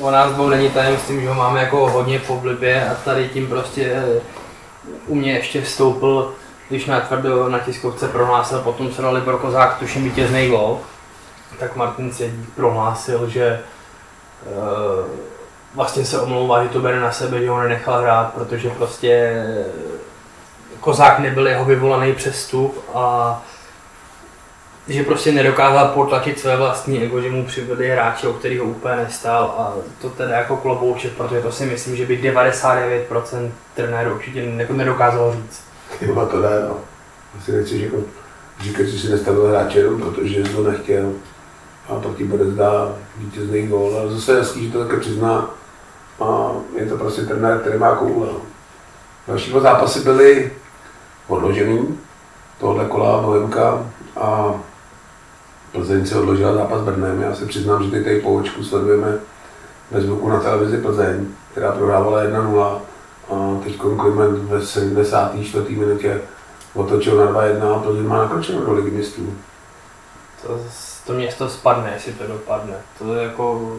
[SPEAKER 2] o nás dvou není tajemstvím, že ho máme jako hodně v oblibě a tady tím prostě eh, u mě ještě vstoupil, když na tvrdo na tiskovce prohlásil, potom se dali pro Kozák, tuším vítězný gol, tak Martin Sedík prohlásil, že uh, vlastně se omlouvá, že to bere na sebe, že ho nenechal hrát, protože prostě eh, Kozák nebyl jeho vyvolaný přestup a že prostě nedokázal potlačit své vlastní ego, že mu přivedli hráče, o kterých ho úplně nestál a to teda jako klobouček, protože to si myslím, že by 99% trenérů určitě jako nedokázalo říct.
[SPEAKER 1] Jo, to ne, no. Asi nechci jako říkat, že si nestavil hráče jenom protože to nechtěl. A pak ti bude zdá vítězný gól, ale zase je že to také přizná. A je to prostě trenér, který má koule. No. Další dva zápasy byly odložený. Tohle kola Bohemka a Plzeň se odložila zápas s Brnem. Já se přiznám, že teď tady po očku sledujeme ve zvuku na televizi Plzeň, která prohrávala 1-0 a teď Kliment ve 74. minutě otočil na 2-1 a Plzeň má nakročeno do ligy mistrů.
[SPEAKER 2] To, to město spadne, jestli to dopadne. To je jako,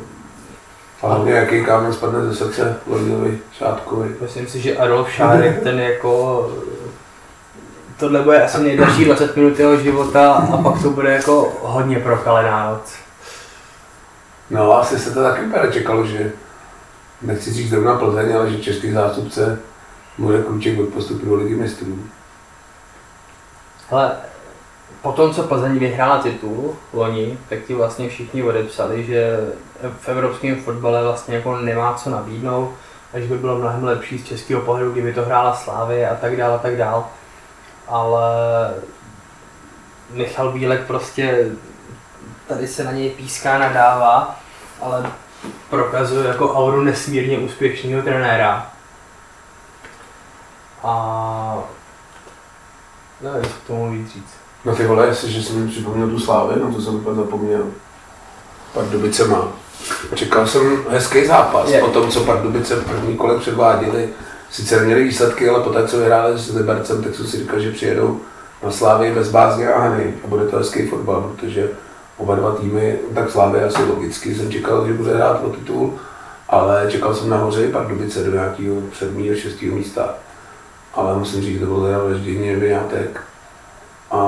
[SPEAKER 1] A hlavně jaký kámen spadne ze srdce Lojdovi Šátkovi.
[SPEAKER 2] myslím si, že Adolf Šárek ten jako tohle bude asi nejdelší 20 minut jeho života a pak to bude jako hodně prokalená noc.
[SPEAKER 1] No asi se to taky úplně čekalo, že nechci říct zrovna Plzeň, ale že český zástupce bude kluček od postupu do ligy mistrů.
[SPEAKER 2] Hele, po tom, co Plzeň vyhrála titul loni, tak ti vlastně všichni odepsali, že v evropském fotbale vlastně jako nemá co nabídnout, a že by bylo mnohem lepší z českého pohledu, kdyby to hrála Slávy a tak dál a tak dál. Ale Michal Bílek prostě tady se na něj píská, nadává, ale prokazuje jako auru nesmírně úspěšného trenéra. A nevím, co k tomu víc říct.
[SPEAKER 1] No ty vole, jestli, že jsem mi připomněl tu Slávy, no to jsem úplně zapomněl. Pardubice má. Čekal jsem hezký zápas,
[SPEAKER 2] Je.
[SPEAKER 1] po tom, co Pardubice v první kole předváděli. Sice neměli výsledky, ale poté, co vyhráli s Libercem, tak jsem si říkal, že přijedou na Slávy bez bázně a hany a bude to hezký fotbal, protože oba dva týmy, tak Slávy asi logicky jsem čekal, že bude hrát o titul, ale čekal jsem nahoře i Pardubice do nějakého sedmého, šestého místa. Ale musím říct, to bylo teda vraždění nevyňátek. A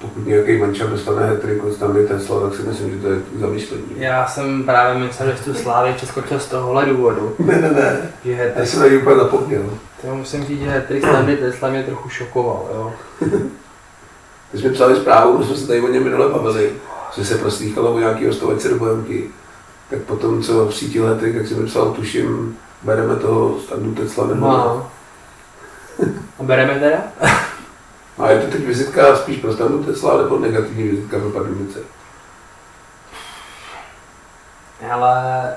[SPEAKER 1] pokud nějaký manča dostane hetrik od Stanley Tesla, tak si myslím, že to je zamýšlení.
[SPEAKER 2] Já jsem právě myslel, že tu Slávy přeskočil z tohohle důvodu.
[SPEAKER 1] Ne, ne, ne.
[SPEAKER 2] Že
[SPEAKER 1] Já
[SPEAKER 2] hetrik,
[SPEAKER 1] jsem na něj úplně zapomněl.
[SPEAKER 2] to musím říct, že hetrik Stanley Tesla mě trochu šokoval, jo.
[SPEAKER 1] My jsme psali zprávu, jsme se tady o něm minule bavili, že se proslýchalo o nějaký hostovačce do Bohemky. Tak potom, co přítil hetrik, tak jsem psal, tuším, bereme toho standu Tesla nebo
[SPEAKER 2] No. A bereme teda?
[SPEAKER 1] A je to teď vizitka spíš pro standu Tesla nebo negativní vizitka pro Pardubice?
[SPEAKER 2] Ale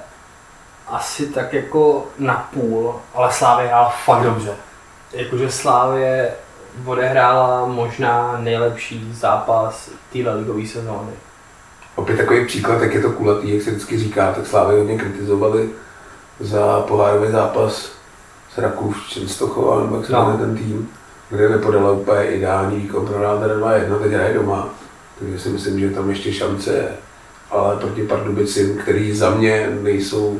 [SPEAKER 2] asi tak jako na půl, ale Slávě hrála fakt dobře. Jakože Slávě odehrála možná nejlepší zápas téhle ligové sezóny.
[SPEAKER 1] Opět takový příklad, jak je to kulatý, jak se vždycky říká, tak Slávy hodně kritizovali za pohárový zápas s Rakův Čenstochova, nebo jak se
[SPEAKER 2] No.
[SPEAKER 1] ten tým, kde nepodala úplně ideální výkon pro Rádera 2-1, teď hraje doma. Takže si myslím, že tam ještě šance je. Ale proti Pardubicím, který za mě nejsou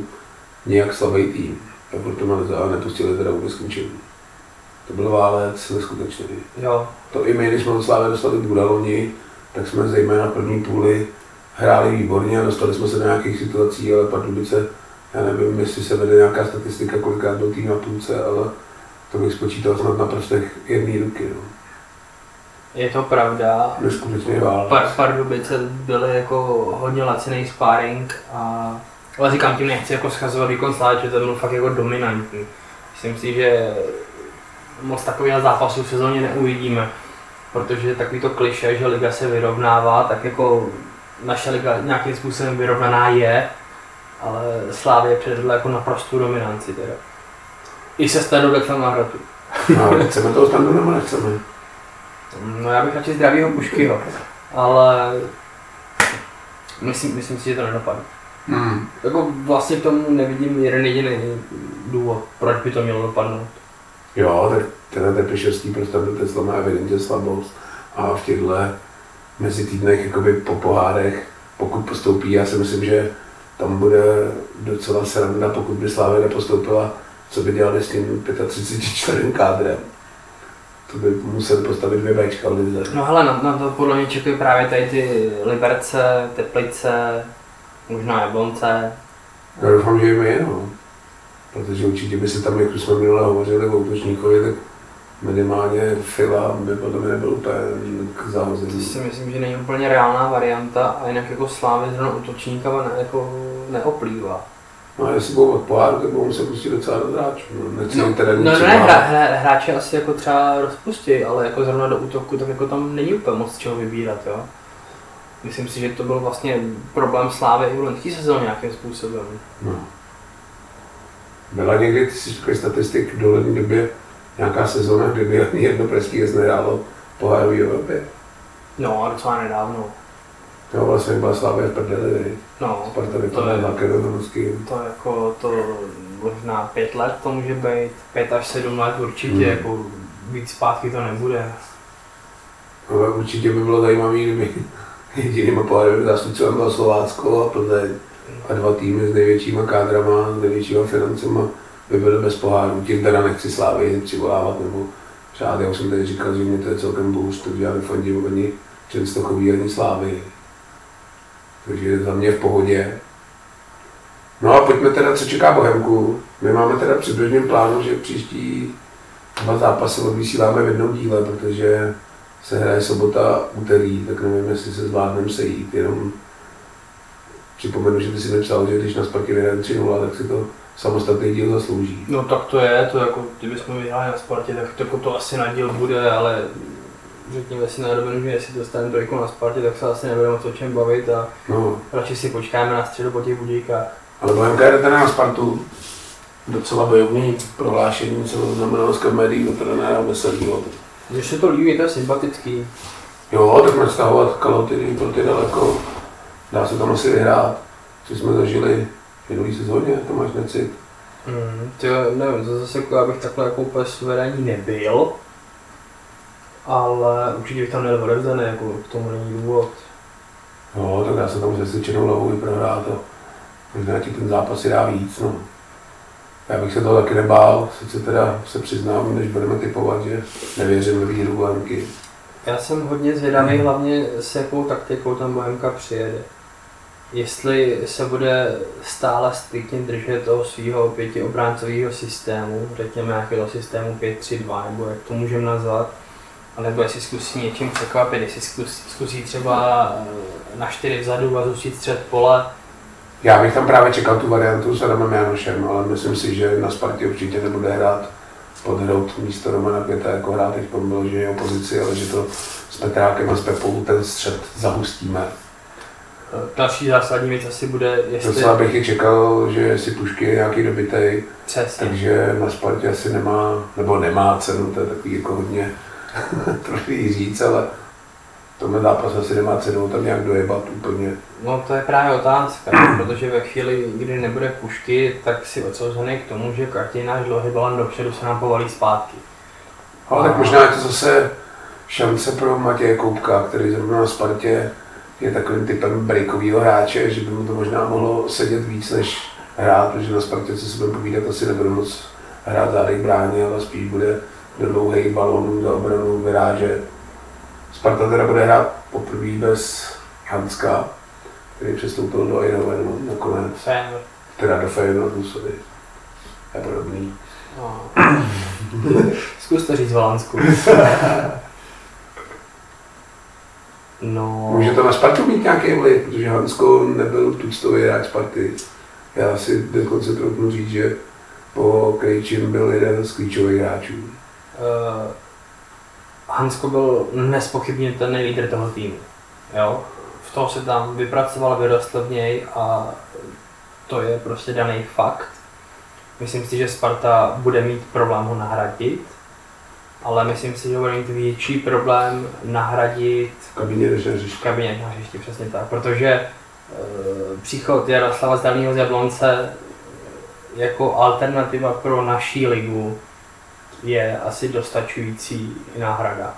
[SPEAKER 1] nějak slabý tým. A proto mě a nepustili teda vůbec k ničemu. To byl válec neskutečný.
[SPEAKER 2] Jo,
[SPEAKER 1] To i my, když jsme od Slávy dostali Budaloni, tak jsme zejména první půli hráli výborně a dostali jsme se do nějakých situací, ale Pardubice, já nevím, jestli se vede nějaká statistika, kolikrát byl tým na půlce, ale to bych spočítal snad na prstech jedné ruky. No.
[SPEAKER 2] je to pravda.
[SPEAKER 1] Neskutečný válec.
[SPEAKER 2] Par, Pardubice byly jako hodně laciný sparring a ale říkám tím nechci jako schazovat výkon Slávy, že to byl fakt jako dominantní. Myslím si, že moc takových zápasů v sezóně neuvidíme, protože takový to kliše, že liga se vyrovnává, tak jako naše liga nějakým způsobem vyrovnaná je, ale Slávě předvedla jako naprostou dominanci teda. I se Stadolexem na hratu.
[SPEAKER 1] No, chceme toho standu nebo nechceme?
[SPEAKER 2] No já bych radši zdravýho Puškyho, ale myslím, myslím si, že to nedopadne.
[SPEAKER 1] Hmm.
[SPEAKER 2] Jako vlastně k tomu nevidím jeden jediný důvod, proč by to mělo dopadnout.
[SPEAKER 1] Jo, tak tenhle Trpišovský pro standu Tesla má evidentně slabost a v těchto mezi týdnech jakoby po pohádech, pokud postoupí, já si myslím, že tam bude docela sranda, pokud by Slávě nepostoupila, co by dělali s tím 35 kádrem. To by museli postavit dvě Bčka v lize.
[SPEAKER 2] No hele, na, na to podle mě čekají právě tady ty Liberce, Teplice, možná Jablonce.
[SPEAKER 1] Já doufám, že jim je, no. Protože určitě by se tam, jak už jsme minule hovořili o útočníkovi, tak minimálně Fila by potom nebyl úplně k
[SPEAKER 2] To
[SPEAKER 1] zahození.
[SPEAKER 2] si myslím, že není úplně reálná varianta a jinak jako Slávy zrovna útočníka ne, jako neoplývá.
[SPEAKER 1] No a jestli budou od poháru, tak budou muset pustit docela do hráčů. No, nechci
[SPEAKER 2] No,
[SPEAKER 1] teda
[SPEAKER 2] no,
[SPEAKER 1] nic
[SPEAKER 2] ne, hra, hra, hráči asi jako třeba rozpustí, ale jako zrovna do útoku, tak jako tam není úplně moc čeho vybírat, jo. Myslím si, že to byl vlastně problém Slávy i v loňské sezóně nějakým způsobem.
[SPEAKER 1] No. Byla někdy, ty si řekl statistik v dolední době, nějaká sezóna, kdyby ani jedno pražský jezd nehrálo pohárový Evropě.
[SPEAKER 2] No a docela nedávno.
[SPEAKER 1] Jo, vlastně byla Slávě v prdeli?
[SPEAKER 2] No,
[SPEAKER 1] Sparta
[SPEAKER 2] to je,
[SPEAKER 1] makedonským.
[SPEAKER 2] to jako to možná pět let to může být, pět až sedm let určitě,
[SPEAKER 1] Hmm.
[SPEAKER 2] jako víc zpátky to nebude.
[SPEAKER 1] Ale určitě by bylo zajímavé, kdyby jedinýma pohárovými zástupci bylo Slovácko a Plzeň a dva týmy s největšíma kádrama, s největšíma financema by byly bez poháru. Tím teda nechci Slávy přivolávat nebo přát. Já už jsem tady říkal, že mě to je celkem boost, takže já nefandím ani Čenstochový, ani Slávy. Takže za mě v pohodě. No a pojďme teda, co čeká Bohemku. My máme teda přibližně plánu, že příští dva zápasy odvysíláme v jednom díle, protože se hraje sobota, úterý, tak nevím, jestli se zvládneme sejít, jenom připomenu, že ty si mi psal, že když na Sparky vyhraje 3 tak si to samostatný díl zaslouží.
[SPEAKER 2] No tak to je, to jako, kdybychom vyhráli na Spartě, tak to, jako to asi na díl bude, ale řekněme si na rovinu, že jestli dostaneme trojku na Spartě, tak se asi nebudeme o čem bavit a
[SPEAKER 1] No,
[SPEAKER 2] radši si počkáme na středu po těch budíkách.
[SPEAKER 1] ale Bohemka teda na Spartu. Docela bojovný prohlášení, co znamenalo z médií do trenéra Veselýho.
[SPEAKER 2] Když se to líbí, to je sympatický.
[SPEAKER 1] Jo, tak nestahovat kalotiny pro ty daleko. Dá se tam asi vyhrát, co jsme zažili v minulý sezóně, to máš necit.
[SPEAKER 2] Mm, ty nevím, to zase jako, bych takhle jako úplně suverénní nebyl, ale určitě bych tam měl odevzdaný, jako k tomu není důvod.
[SPEAKER 1] Jo, tak dá se tam se svědčenou hlavou vyprohrát a možná ti ten zápas si dá víc, no. Já bych se toho taky nebál, sice teda se přiznám, než budeme typovat, že nevěřím ve výhru Bohemky.
[SPEAKER 2] Já jsem hodně zvědavý, hlavně s jakou taktikou tam Bohemka přijede. Jestli se bude stále striktně držet toho svého pětiobráncového systému, řekněme nějakého systému 5-3-2, nebo jak to můžeme nazvat, nebo jestli zkusí něčím překvapit, jestli zkusí, zkusí třeba eh, na čtyři vzadu a zůstit střed pole.
[SPEAKER 1] Já bych tam právě čekal tu variantu s Adamem Janošem, ale myslím si, že na Spartě určitě nebude hrát podhrout místo Romana Květa, jako hrát teď bylo, že je opozici, ale že to s Petrákem a s Pepou ten střed zahustíme.
[SPEAKER 2] Další zásadní věc asi bude, jestli...
[SPEAKER 1] Docela bych i čekal, že si Pušky je nějaký dobitej,
[SPEAKER 2] Přesně.
[SPEAKER 1] takže na Spartě asi nemá, nebo nemá cenu, to je takový jako hodně trudný říct, ale tomhle zápas asi nemá cenu tam nějak dojebat úplně.
[SPEAKER 2] No to je právě otázka, protože ve chvíli, kdy nebude pušky, tak si odsouzený k tomu, že každý náš dlouhý balon dopředu se nám povalí zpátky.
[SPEAKER 1] Ale tak možná je to zase šance pro Matěje Koupka, který zrovna na Spartě je takovým typem breakového hráče, že by mu to možná mohlo sedět víc než hrát, protože na Spartě, co si budeme povídat, asi nebude moc hrát zádech bráně, ale spíš bude do dlouhých balonů za obranu vyrážet. Sparta teda bude hrát poprvé bez Hanska, který přestoupil do Eindhovenu nakonec.
[SPEAKER 2] Feyenoord.
[SPEAKER 1] Teda do Feyenoordu, sorry. Je podobný.
[SPEAKER 2] No. Zkus to říct Valansku. No,
[SPEAKER 1] Může to na Spartu mít nějaký vliv, protože Hansko nebyl tuctový hráč Sparty. Já si dokonce trochu říct, že po Krejčím byl jeden z klíčových hráčů.
[SPEAKER 2] Uh, Hansko byl nespochybně ten lídr toho týmu. Jo? V toho se tam vypracoval, vyrostl v něj a to je prostě daný fakt. Myslím si, že Sparta bude mít problém ho nahradit, ale myslím si, že bude mít větší problém nahradit
[SPEAKER 1] V kabině na hřišti.
[SPEAKER 2] kabině na hřišti, přesně tak, protože e, příchod Jaroslava z Jablonce jako alternativa pro naší ligu je asi dostačující náhrada.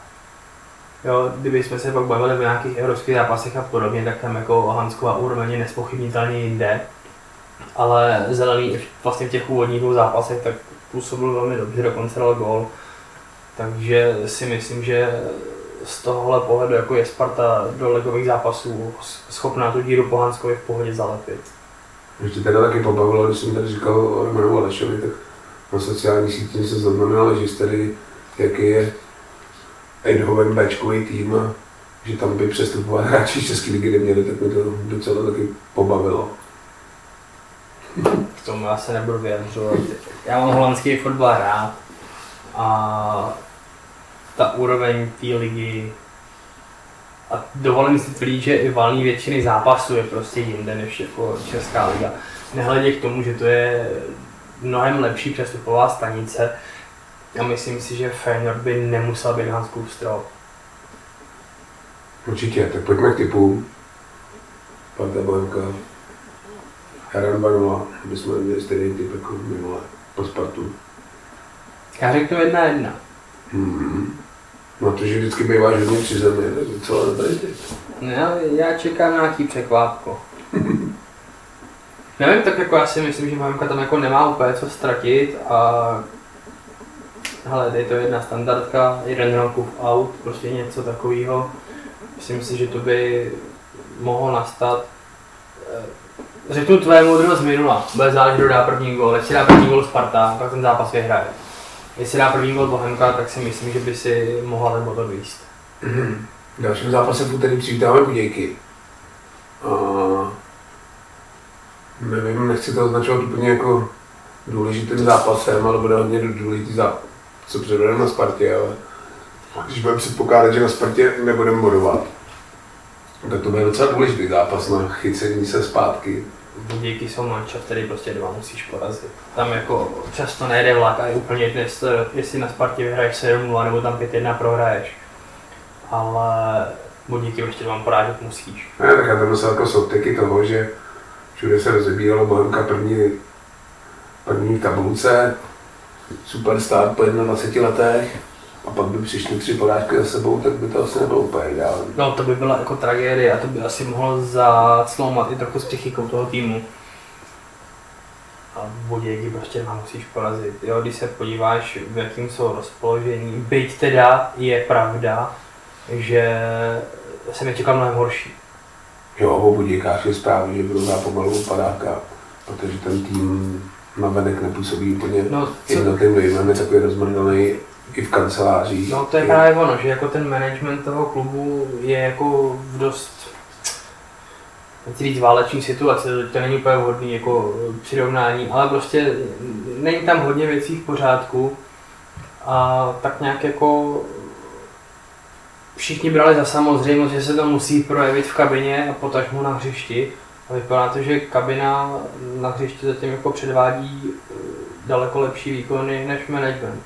[SPEAKER 2] Jo, kdybychom se pak bavili o nějakých evropských zápasech a podobně, tak tam jako Hansková úroveň je nespochybnitelně jinde. Ale zelený vlastně v těch úvodních dvou zápasech tak působil velmi dobře, dokonce dal gól. Takže si myslím, že z tohohle pohledu jako je Sparta do ligových zápasů schopná tu díru po Hanskovi v pohodě zalepit.
[SPEAKER 1] Ještě teda taky pobavilo, když jsem tady říkal o Romanu Alešovi, tak na sociálních sítích se zaznamenal, že tady, jaký je Eindhoven Bčkový tým a že tam by přestupovat hráči České ligy neměli, tak mi to docela taky pobavilo.
[SPEAKER 2] K tomu já se nebudu vyjadřovat. Já mám holandský fotbal rád a ta úroveň té ligy a dovolím si tvrdit, že i valný většiny zápasů je prostě jinde než jako Česká liga. Nehledě k tomu, že to je mnohem lepší přestupová stanice a myslím si, že Feyenoord by nemusel být Hanskou strop.
[SPEAKER 1] Určitě, tak pojďme k typům. Sparta Bohemka. Jaran 2 aby jsme měli stejný typ jako minule po Spartu.
[SPEAKER 2] Já řeknu jedna jedna.
[SPEAKER 1] Hmm. No to, že vždycky býváš hodně při zemi, tak docela dobrý typ.
[SPEAKER 2] No, já, já čekám nějaký překvápko. Nevím, tak jako já si myslím, že Bohemka tam jako nemá úplně co ztratit a hele, je to jedna standardka, jeden Rankův out, prostě něco takového. Myslím si, že to by mohlo nastat. Eh, Řeknu tvoje moudrost z minula, bude záležet, kdo dá první gól. Jestli dá první gól Sparta, tak ten zápas vyhraje. Jestli dá první gól Bohemka, tak si myslím, že by si mohla ten motor výst.
[SPEAKER 1] V dalším zápase v úterý přivítáme Budějky. A nevím, nechci to označovat úplně jako důležitým zápasem, ale bude hodně důležitý zápas, co předvedeme na Spartě, ale když budeme předpokládat, že na Spartě nebudeme bodovat, tak to bude docela důležitý zápas na chycení se zpátky.
[SPEAKER 2] Budějky jsou manča, který prostě dva musíš porazit. Tam jako často nejde vlak a je úplně jedno, jestli, na Spartě vyhraješ 7 nebo tam 5-1 prohraješ. Ale Budějky prostě dva porážet musíš.
[SPEAKER 1] Ne, tak já tam dostal jako souteky toho, že všude se rozebíralo Bohemka první, první tabulce, super start po 21 letech, a pak by přišly tři porážky za sebou, tak by to asi nebylo úplně ideální.
[SPEAKER 2] No to by byla jako tragédie a to by asi mohlo zacloumat i trochu s psychikou toho týmu. A Budějky prostě dva musíš porazit. Jo, když se podíváš, v jakým jsou rozpoložení, byť teda je pravda, že jsem je čekal mnohem horší.
[SPEAKER 1] Jo, o budíkáři zprávy, že budou pomalu padáka, protože ten tým na venek nepůsobí úplně
[SPEAKER 2] No, co,
[SPEAKER 1] jednotným dojmem, je takový rozmrdaný i v kancelářích.
[SPEAKER 2] no to je právě ono, že jako ten management toho klubu je jako v dost nechci říct váleční situace, to není úplně vhodný jako přirovnání, ale prostě není tam hodně věcí v pořádku a tak nějak jako všichni brali za samozřejmost, že se to musí projevit v kabině a potažmo na hřišti. A vypadá to, že kabina na hřišti zatím jako předvádí eh, daleko lepší výkony než management.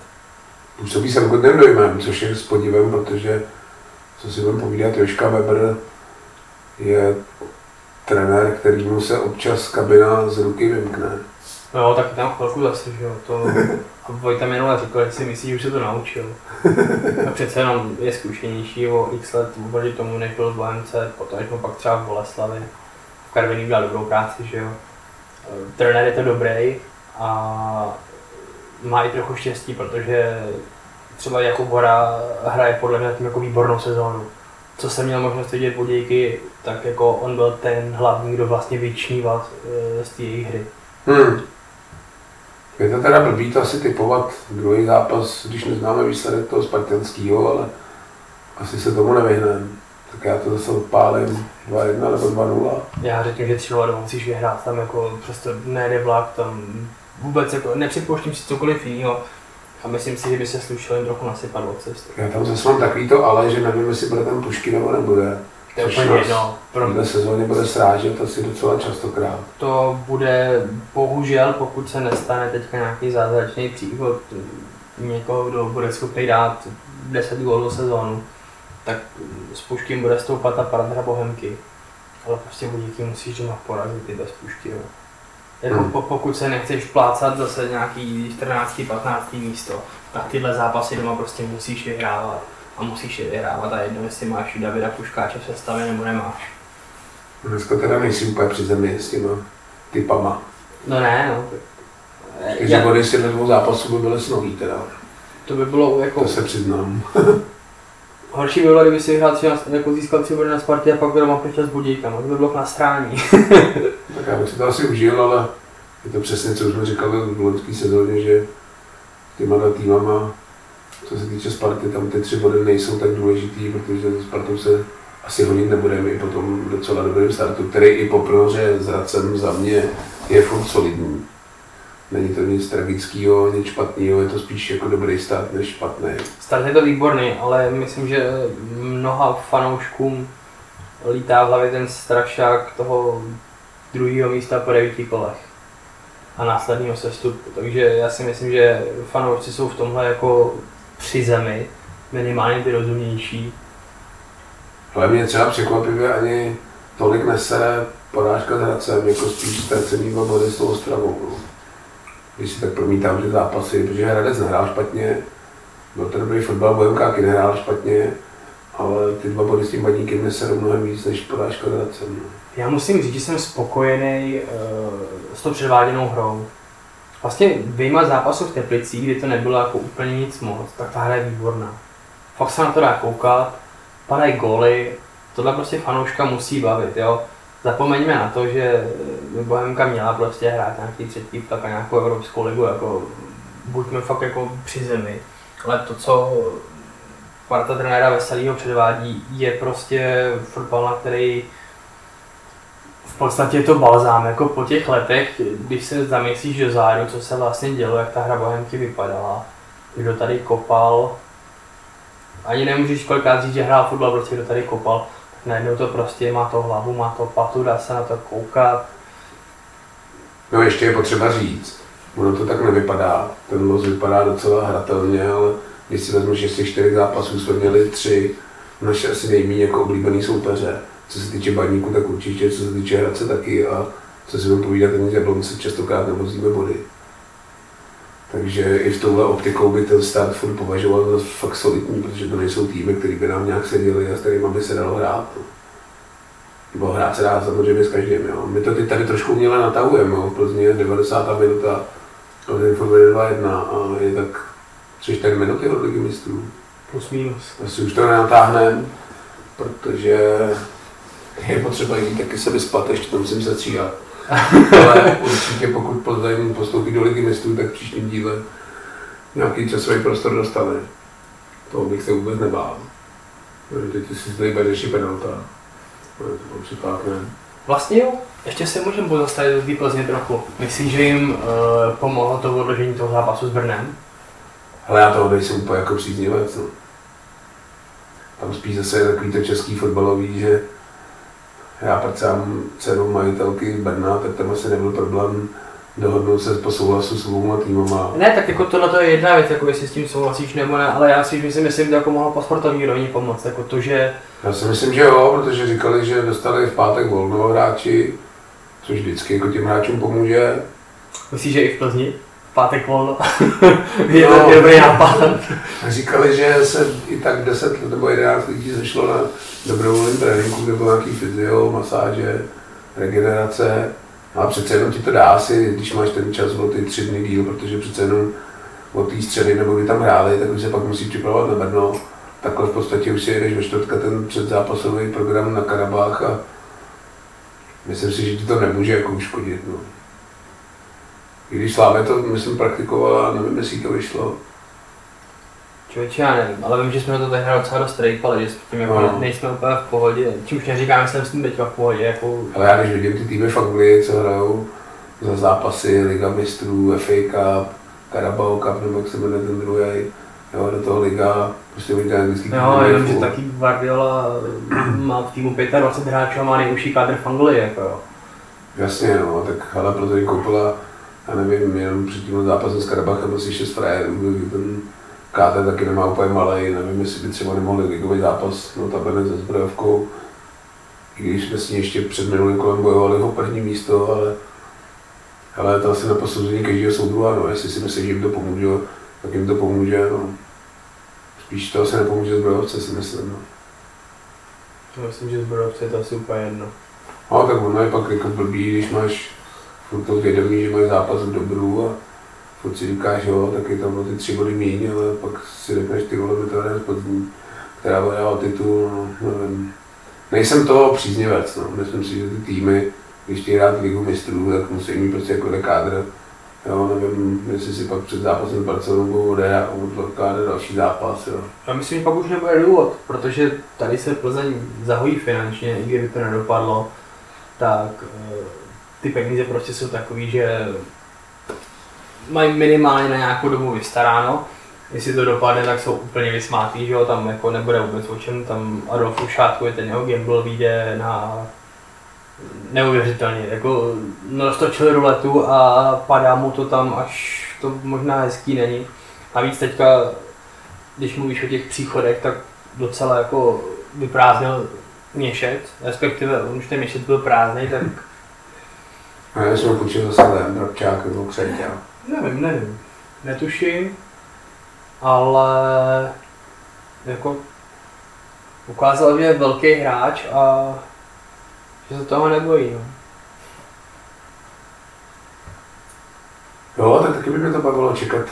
[SPEAKER 1] Působí se godným dojmem, což je s podívem, protože, co si budeme povídat, Joška Weber je trenér, kterýmu se občas kabina z ruky vymkne.
[SPEAKER 2] No, tak tam chvilku zase, že jo, to... Vojta minule říkal, že si myslí, že už se to naučil. A přece jenom je zkušenější o x let oproti tomu, než byl v Bohemce, potažmo pak třeba v Boleslavi. V Karviní udělal dobrou práci, že jo. Eh, Trenér je to dobrý a má i trochu štěstí, protože třeba Jakub Hora hraje podle mě tím jako výbornou sezónu. Co jsem měl možnost vidět Budějky, tak jako on byl ten hlavní, kdo vlastně vyčníval eh, z té jejich hry.
[SPEAKER 1] Hmm. Je to teda blbý to asi typovat druhý zápas, když neznáme výsledek toho spartanského, ale asi se tomu nevyhneme. Tak já to zase odpálím 2-1 nebo 2-0.
[SPEAKER 2] Já řeknu, že 3 doma musíš vyhrát, tam jako prostě nejde vlak, tam vůbec jako nepřipouštím si cokoliv jiného. A myslím si, že by se slušelo jen trochu nasypat od cesty.
[SPEAKER 1] Já tam zase mám takový to ale, že nevím, jestli bude ten Pušky nebo nebude.
[SPEAKER 2] To je úplně jedno. Pro
[SPEAKER 1] této sezóně bude srážet asi docela častokrát.
[SPEAKER 2] to bude bohužel, pokud se nestane teďka nějaký zázračný příchod někoho, kdo bude schopný dát 10 gólů do sezónu, tak s Puškým bude stoupat ta paradra Bohemky. Ale prostě Budějky musíš doma porazit i bez Pušky. Jo. Jako
[SPEAKER 1] Hmm.
[SPEAKER 2] po, pokud se nechceš plácat zase nějaký 14. 15. místo, tak tyhle zápasy doma prostě musíš vyhrávat. A musíš je vyhrávat a jedno, jestli máš Davida Puškáče v sestavě nebo nemáš.
[SPEAKER 1] Dneska teda nejsi úplně při zemi s těma typama.
[SPEAKER 2] No ne, no.
[SPEAKER 1] Takže
[SPEAKER 2] Já,
[SPEAKER 1] body těchto dvou zápasů by byly snový teda.
[SPEAKER 2] to by bylo jako...
[SPEAKER 1] To se přiznám.
[SPEAKER 2] Horší by bylo, kdyby si hrál třeba jako získal tři body na Spartě a pak doma přišel s Budějkama, to by bylo k nastrání.
[SPEAKER 1] Tak já bych si to asi užil, ale je to přesně, co už jsme říkali v loňské sezóně, že těma dva týmama, co se týče Sparty, tam ty tři body nejsou tak důležitý, protože s Spartou se asi honit nebudeme i po tom docela dobrém startu, který i po prohře s Hradcem za mě je furt solidní. Není to nic tragického, nic špatného, je to spíš jako dobrý start než špatný.
[SPEAKER 2] Start je to výborný, ale myslím, že mnoha fanouškům lítá v hlavě ten strašák toho druhého místa po devíti kolech a následného sestupu. Takže já si myslím, že fanoušci jsou v tomhle jako při zemi, minimálně ty rozumnější.
[SPEAKER 1] Ale mě třeba překvapivě ani tolik nesere porážka s Hradcem, jako spíš ztracený dva body s tou Ostravou. No. Když si tak promítám ty zápasy, protože Hradec nehrál špatně, byl to dobrý fotbal, Bohemka taky nehrál špatně, ale ty dva body s tím baníkem neserou mnohem víc než porážka s Hradcem. No.
[SPEAKER 2] Já musím říct, že jsem spokojený uh, s tou předváděnou hrou. Vlastně vyjma zápasu v Teplicích, kdy to nebylo jako úplně nic moc, tak ta hra je výborná. Fakt se na to dá koukat, padají góly, tohle prostě fanouška musí bavit, jo. Zapomeňme na to, že Bohemka měla prostě hrát nějaký třetí tak a nějakou evropskou ligu, jako buďme fakt jako při zemi. Ale to, co parta trenéra Veselýho předvádí, je prostě fotbal, na který podstatě je to balzám, jako po těch letech, když se zamyslíš do zádu, co se vlastně dělo, jak ta hra Bohemky vypadala, kdo tady kopal, ani nemůžeš kolikrát říct, že hrál fotbal, prostě kdo tady kopal, tak najednou to prostě má to hlavu, má to patu, dá se na to koukat.
[SPEAKER 1] No ještě je potřeba říct, ono to tak nevypadá, ten los vypadá docela hratelně, ale když si vezmu, že těch čtyřech zápasů jsme měli tři naše asi nejméně jako oblíbený soupeře. Co se týče baníku, tak určitě, co se týče Hradce taky a co si budeme povídat, ani Jablonce častokrát nevozíme body. Takže i v touhle optikou by ten start furt považoval za fakt solidní, protože to nejsou týmy, které by nám nějak seděli a s kterými by se dalo hrát. Nebo hrát se dá samozřejmě s každým. Jo. My to teď tady trošku uměle natahujeme. Jo. V Plzni je 90. minuta, Plzeň furt 2-1 a je tak 3-4 minuty od ligy mistrů.
[SPEAKER 2] Plus minus.
[SPEAKER 1] Asi už to nenatáhneme, protože už to nenatáhneme, protože je potřeba jít taky se vyspat, ještě to musím setříhat. Ale určitě pokud Plzeň postoupí do ligy mistrů, tak v příštím díle nějaký časový prostor dostane. To bych se vůbec nebál. Teď si tady bereš i penalta. To připákne.
[SPEAKER 2] Vlastně jo, ještě se můžeme pozastavit do té Plzně trochu. Myslíš, že jim uh, pomohlo to odložení toho zápasu s Brnem?
[SPEAKER 1] Ale já toho nejsem úplně jako příznivec. No. Tam spíš zase je takový to český fotbalový, že já pracám dceru majitelky Brna, tak tam asi nebyl problém dohodnout se po souhlasu s obou týmama.
[SPEAKER 2] Ne, tak jako tohle je jedna věc, jako jestli s tím souhlasíš nebo ne, ale já si myslím, že to jako mohlo po sportovní rovině pomoct, jako to, že...
[SPEAKER 1] Já si myslím, že jo, protože říkali, že dostali v pátek volno hráči, což vždycky jako těm hráčům pomůže.
[SPEAKER 2] Myslíš, že i v Plzni? Pátek volno. je no, to dobrý nápad.
[SPEAKER 1] Říkali, že se i tak 10 nebo 11 lidí zešlo na dobrovolném tréninku, kde bylo nějaký fyzio, masáže, regenerace. No a přece jenom ti to dá asi, když máš ten čas o ty tři dny díl, protože přece jenom od té středy nebo kdy tam hráli, tak už se pak musí připravovat na Brno. Takhle v podstatě už si jedeš ve čtvrtka ten předzápasový program na Karabách a myslím si, že ti to nemůže jako uškodit. No. I když Slávě to, myslím, praktikovala, nevím, jestli to vyšlo.
[SPEAKER 2] Člověče, já nevím, ale vím, že jsme na to tehdy docela dost rejpali, že s tím jako no. nejsme úplně v pohodě. Čímž neříkám, že jsem s tím teďka v pohodě. Jako...
[SPEAKER 1] Ale já když vidím ty týmy v Anglii, co hrajou za zápasy, Liga mistrů, FA Cup, Carabao Cup, nebo jak se jmenuje ten druhý, jo, do toho liga, prostě vidíte anglický
[SPEAKER 2] Jo, jenom, že taky Guardiola má v týmu 25 hráčů a má nejúžší kádr v Anglii, jako jo.
[SPEAKER 1] Jasně, no, tak ale Plzeň koupila já nevím, jenom před tím zápasem s Karabachem asi šest frajérů, ten KT taky nemá úplně malý, nevím, jestli by třeba nemohli ligový zápas, no tabene se zbrojovkou, i když jsme s ní ještě před minulým kolem bojovali ho první místo, ale, ale to asi na posouzení každého soudruha, no, jestli si myslí, že jim to pomůže, tak jim to pomůže, no. Spíš to asi nepomůže zbrojovce, si myslím, no.
[SPEAKER 2] Já myslím, že zbrojovce je to asi úplně jedno.
[SPEAKER 1] No, tak ono je pak jako blbý, když máš furt to vědomí, že mají zápas v dobru a furt si říkáš, jo, tak je tam ty tři body méně, ale pak si řekneš, ty vole, by to hrajeme Plzní, která bude o titul, no, nevím. Nejsem to příznivec, no. myslím si, že ty týmy, když chtějí hrát ligu mistrů, tak musí mít prostě jako kádr. Jo, nevím, jestli si pak před zápasem Barcelonou odehrá odkládat další zápas. Jo.
[SPEAKER 2] Já myslím, že pak už nebude důvod, protože tady se Plzeň zahojí finančně, i kdyby to nedopadlo, tak eh, ty peníze prostě jsou takový, že mají minimálně na nějakou dobu vystaráno. Jestli to dopadne, tak jsou úplně vysmátý, že jo, tam jako nebude vůbec o čem, tam Adolf Ušátko je ten jeho gamble vyjde na neuvěřitelně, jako roztočil ruletu a padá mu to tam, až to možná hezký není. A víc teďka, když mluvíš o těch příchodech, tak docela jako vyprázdnil měšec, respektive už ten měšec byl prázdný, tak
[SPEAKER 1] a já jsem půjčil zase ten Brabčák nebo Křeťa.
[SPEAKER 2] Nevím, nevím. Netuším, ale jako ukázal, je velký hráč a že se toho nebojí. No.
[SPEAKER 1] Jo, tak taky by mě to bavilo čekat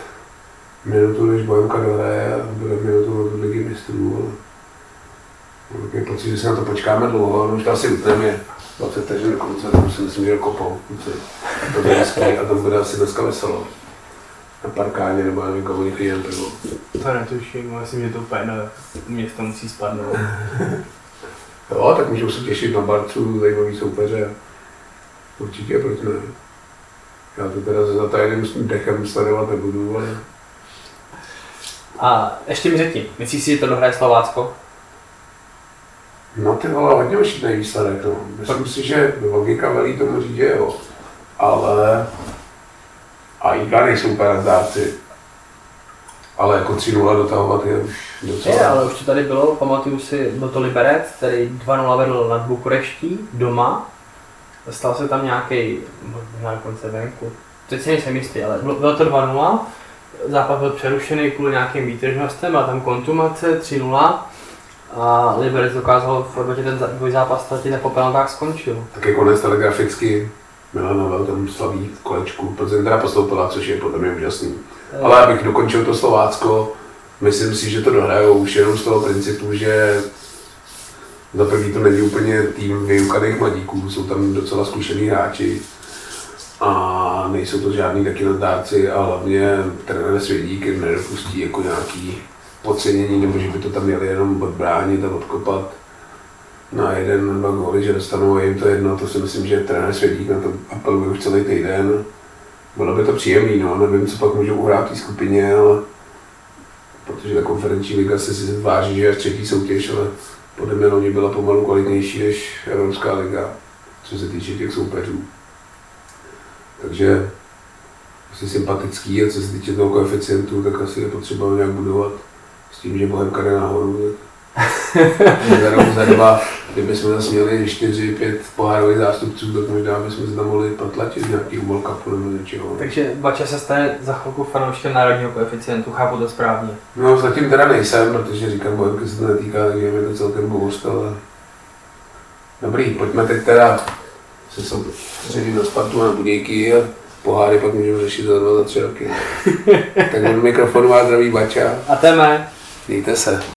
[SPEAKER 1] minutu, než Bojemka dohraje a bude minutu od ligy mistrů. Takový pocit, že se na to počkáme dlouho, ale už to asi utneme. 20 vteřin do konce, tam si myslím, že kopou. To bude hezký a tam bude asi dneska veselo. Na parkáně nebo nevím, komu někdy jen pivo.
[SPEAKER 2] To netuším, myslím, že to úplně na město musí spadnout.
[SPEAKER 1] jo, tak můžou se těšit na barcu, zajímavý soupeře. Určitě, proč ne? Já to teda za tajným dechem sledovat nebudu, ale...
[SPEAKER 2] A ještě mi řekni, myslíš si, že to dohraje Slovácko?
[SPEAKER 1] No ty vole, hodně ošitný výsledek, no. Myslím si, že logika velí tomu říct, že jo. Ale a IK nejsou úplně nazdárci. Ale jako 3-0 dotahovat je už docela...
[SPEAKER 2] Je, ale už to tady bylo, pamatuju si, byl to Liberec, který 2-0 vedl nad Bukureští doma. Stal se tam nějaký, možná dokonce venku. Teď si nejsem jistý, ale bylo to 2-0. Zápas byl přerušený kvůli nějakým výtržnostem, a tam kontumace 3-0 a Liberec dokázal v podstatě ten zápas ztratit a po penaltách skončil.
[SPEAKER 1] Tak je konec telegraficky Milan Havel tam slaví kolečku, Plzeň teda postoupila, což je podle mě úžasný. Ale abych dokončil to Slovácko, myslím si, že to dohrajou už jenom z toho principu, že za první to není úplně tým vyukaných mladíků, jsou tam docela zkušený hráči a nejsou to žádní taky nadárci a hlavně trenér Svědík jim nedopustí jako nějaký podcenění, nebo že by to tam měli jenom odbránit a odkopat na jeden, dva góly, že dostanou a jim to jedno, to si myslím, že trenér Svědík na to apeluje už celý týden. Bylo by to příjemný, no, nevím, co pak můžou uhrát v té skupině, ale protože ta konferenční liga se si váží, že je třetí soutěž, ale podle mě loni byla pomalu kvalitnější než Evropská liga, co se týče těch soupeřů. Takže asi sympatický a co se týče toho koeficientu, tak asi je potřeba nějak budovat s tím, že Bohemka jde nahoru. za rok, za dva, kdybychom zase měli čtyři, pět pohárových zástupců, tak možná bychom se tam mohli potlačit nějaký World Cupu nebo něčeho.
[SPEAKER 2] Takže Bača se stane za chvilku fanouškem národního koeficientu, chápu to správně.
[SPEAKER 1] No zatím teda nejsem, protože říkám, Bohemky se to netýká, takže je mi to celkem bohost, ale dobrý, pojďme teď teda se soustředit na Spartu a na Budějky a poháry pak můžeme řešit za dva, za tři roky. tak od mikrofonu má zdraví Bača.
[SPEAKER 2] A téme.
[SPEAKER 1] Mějte se.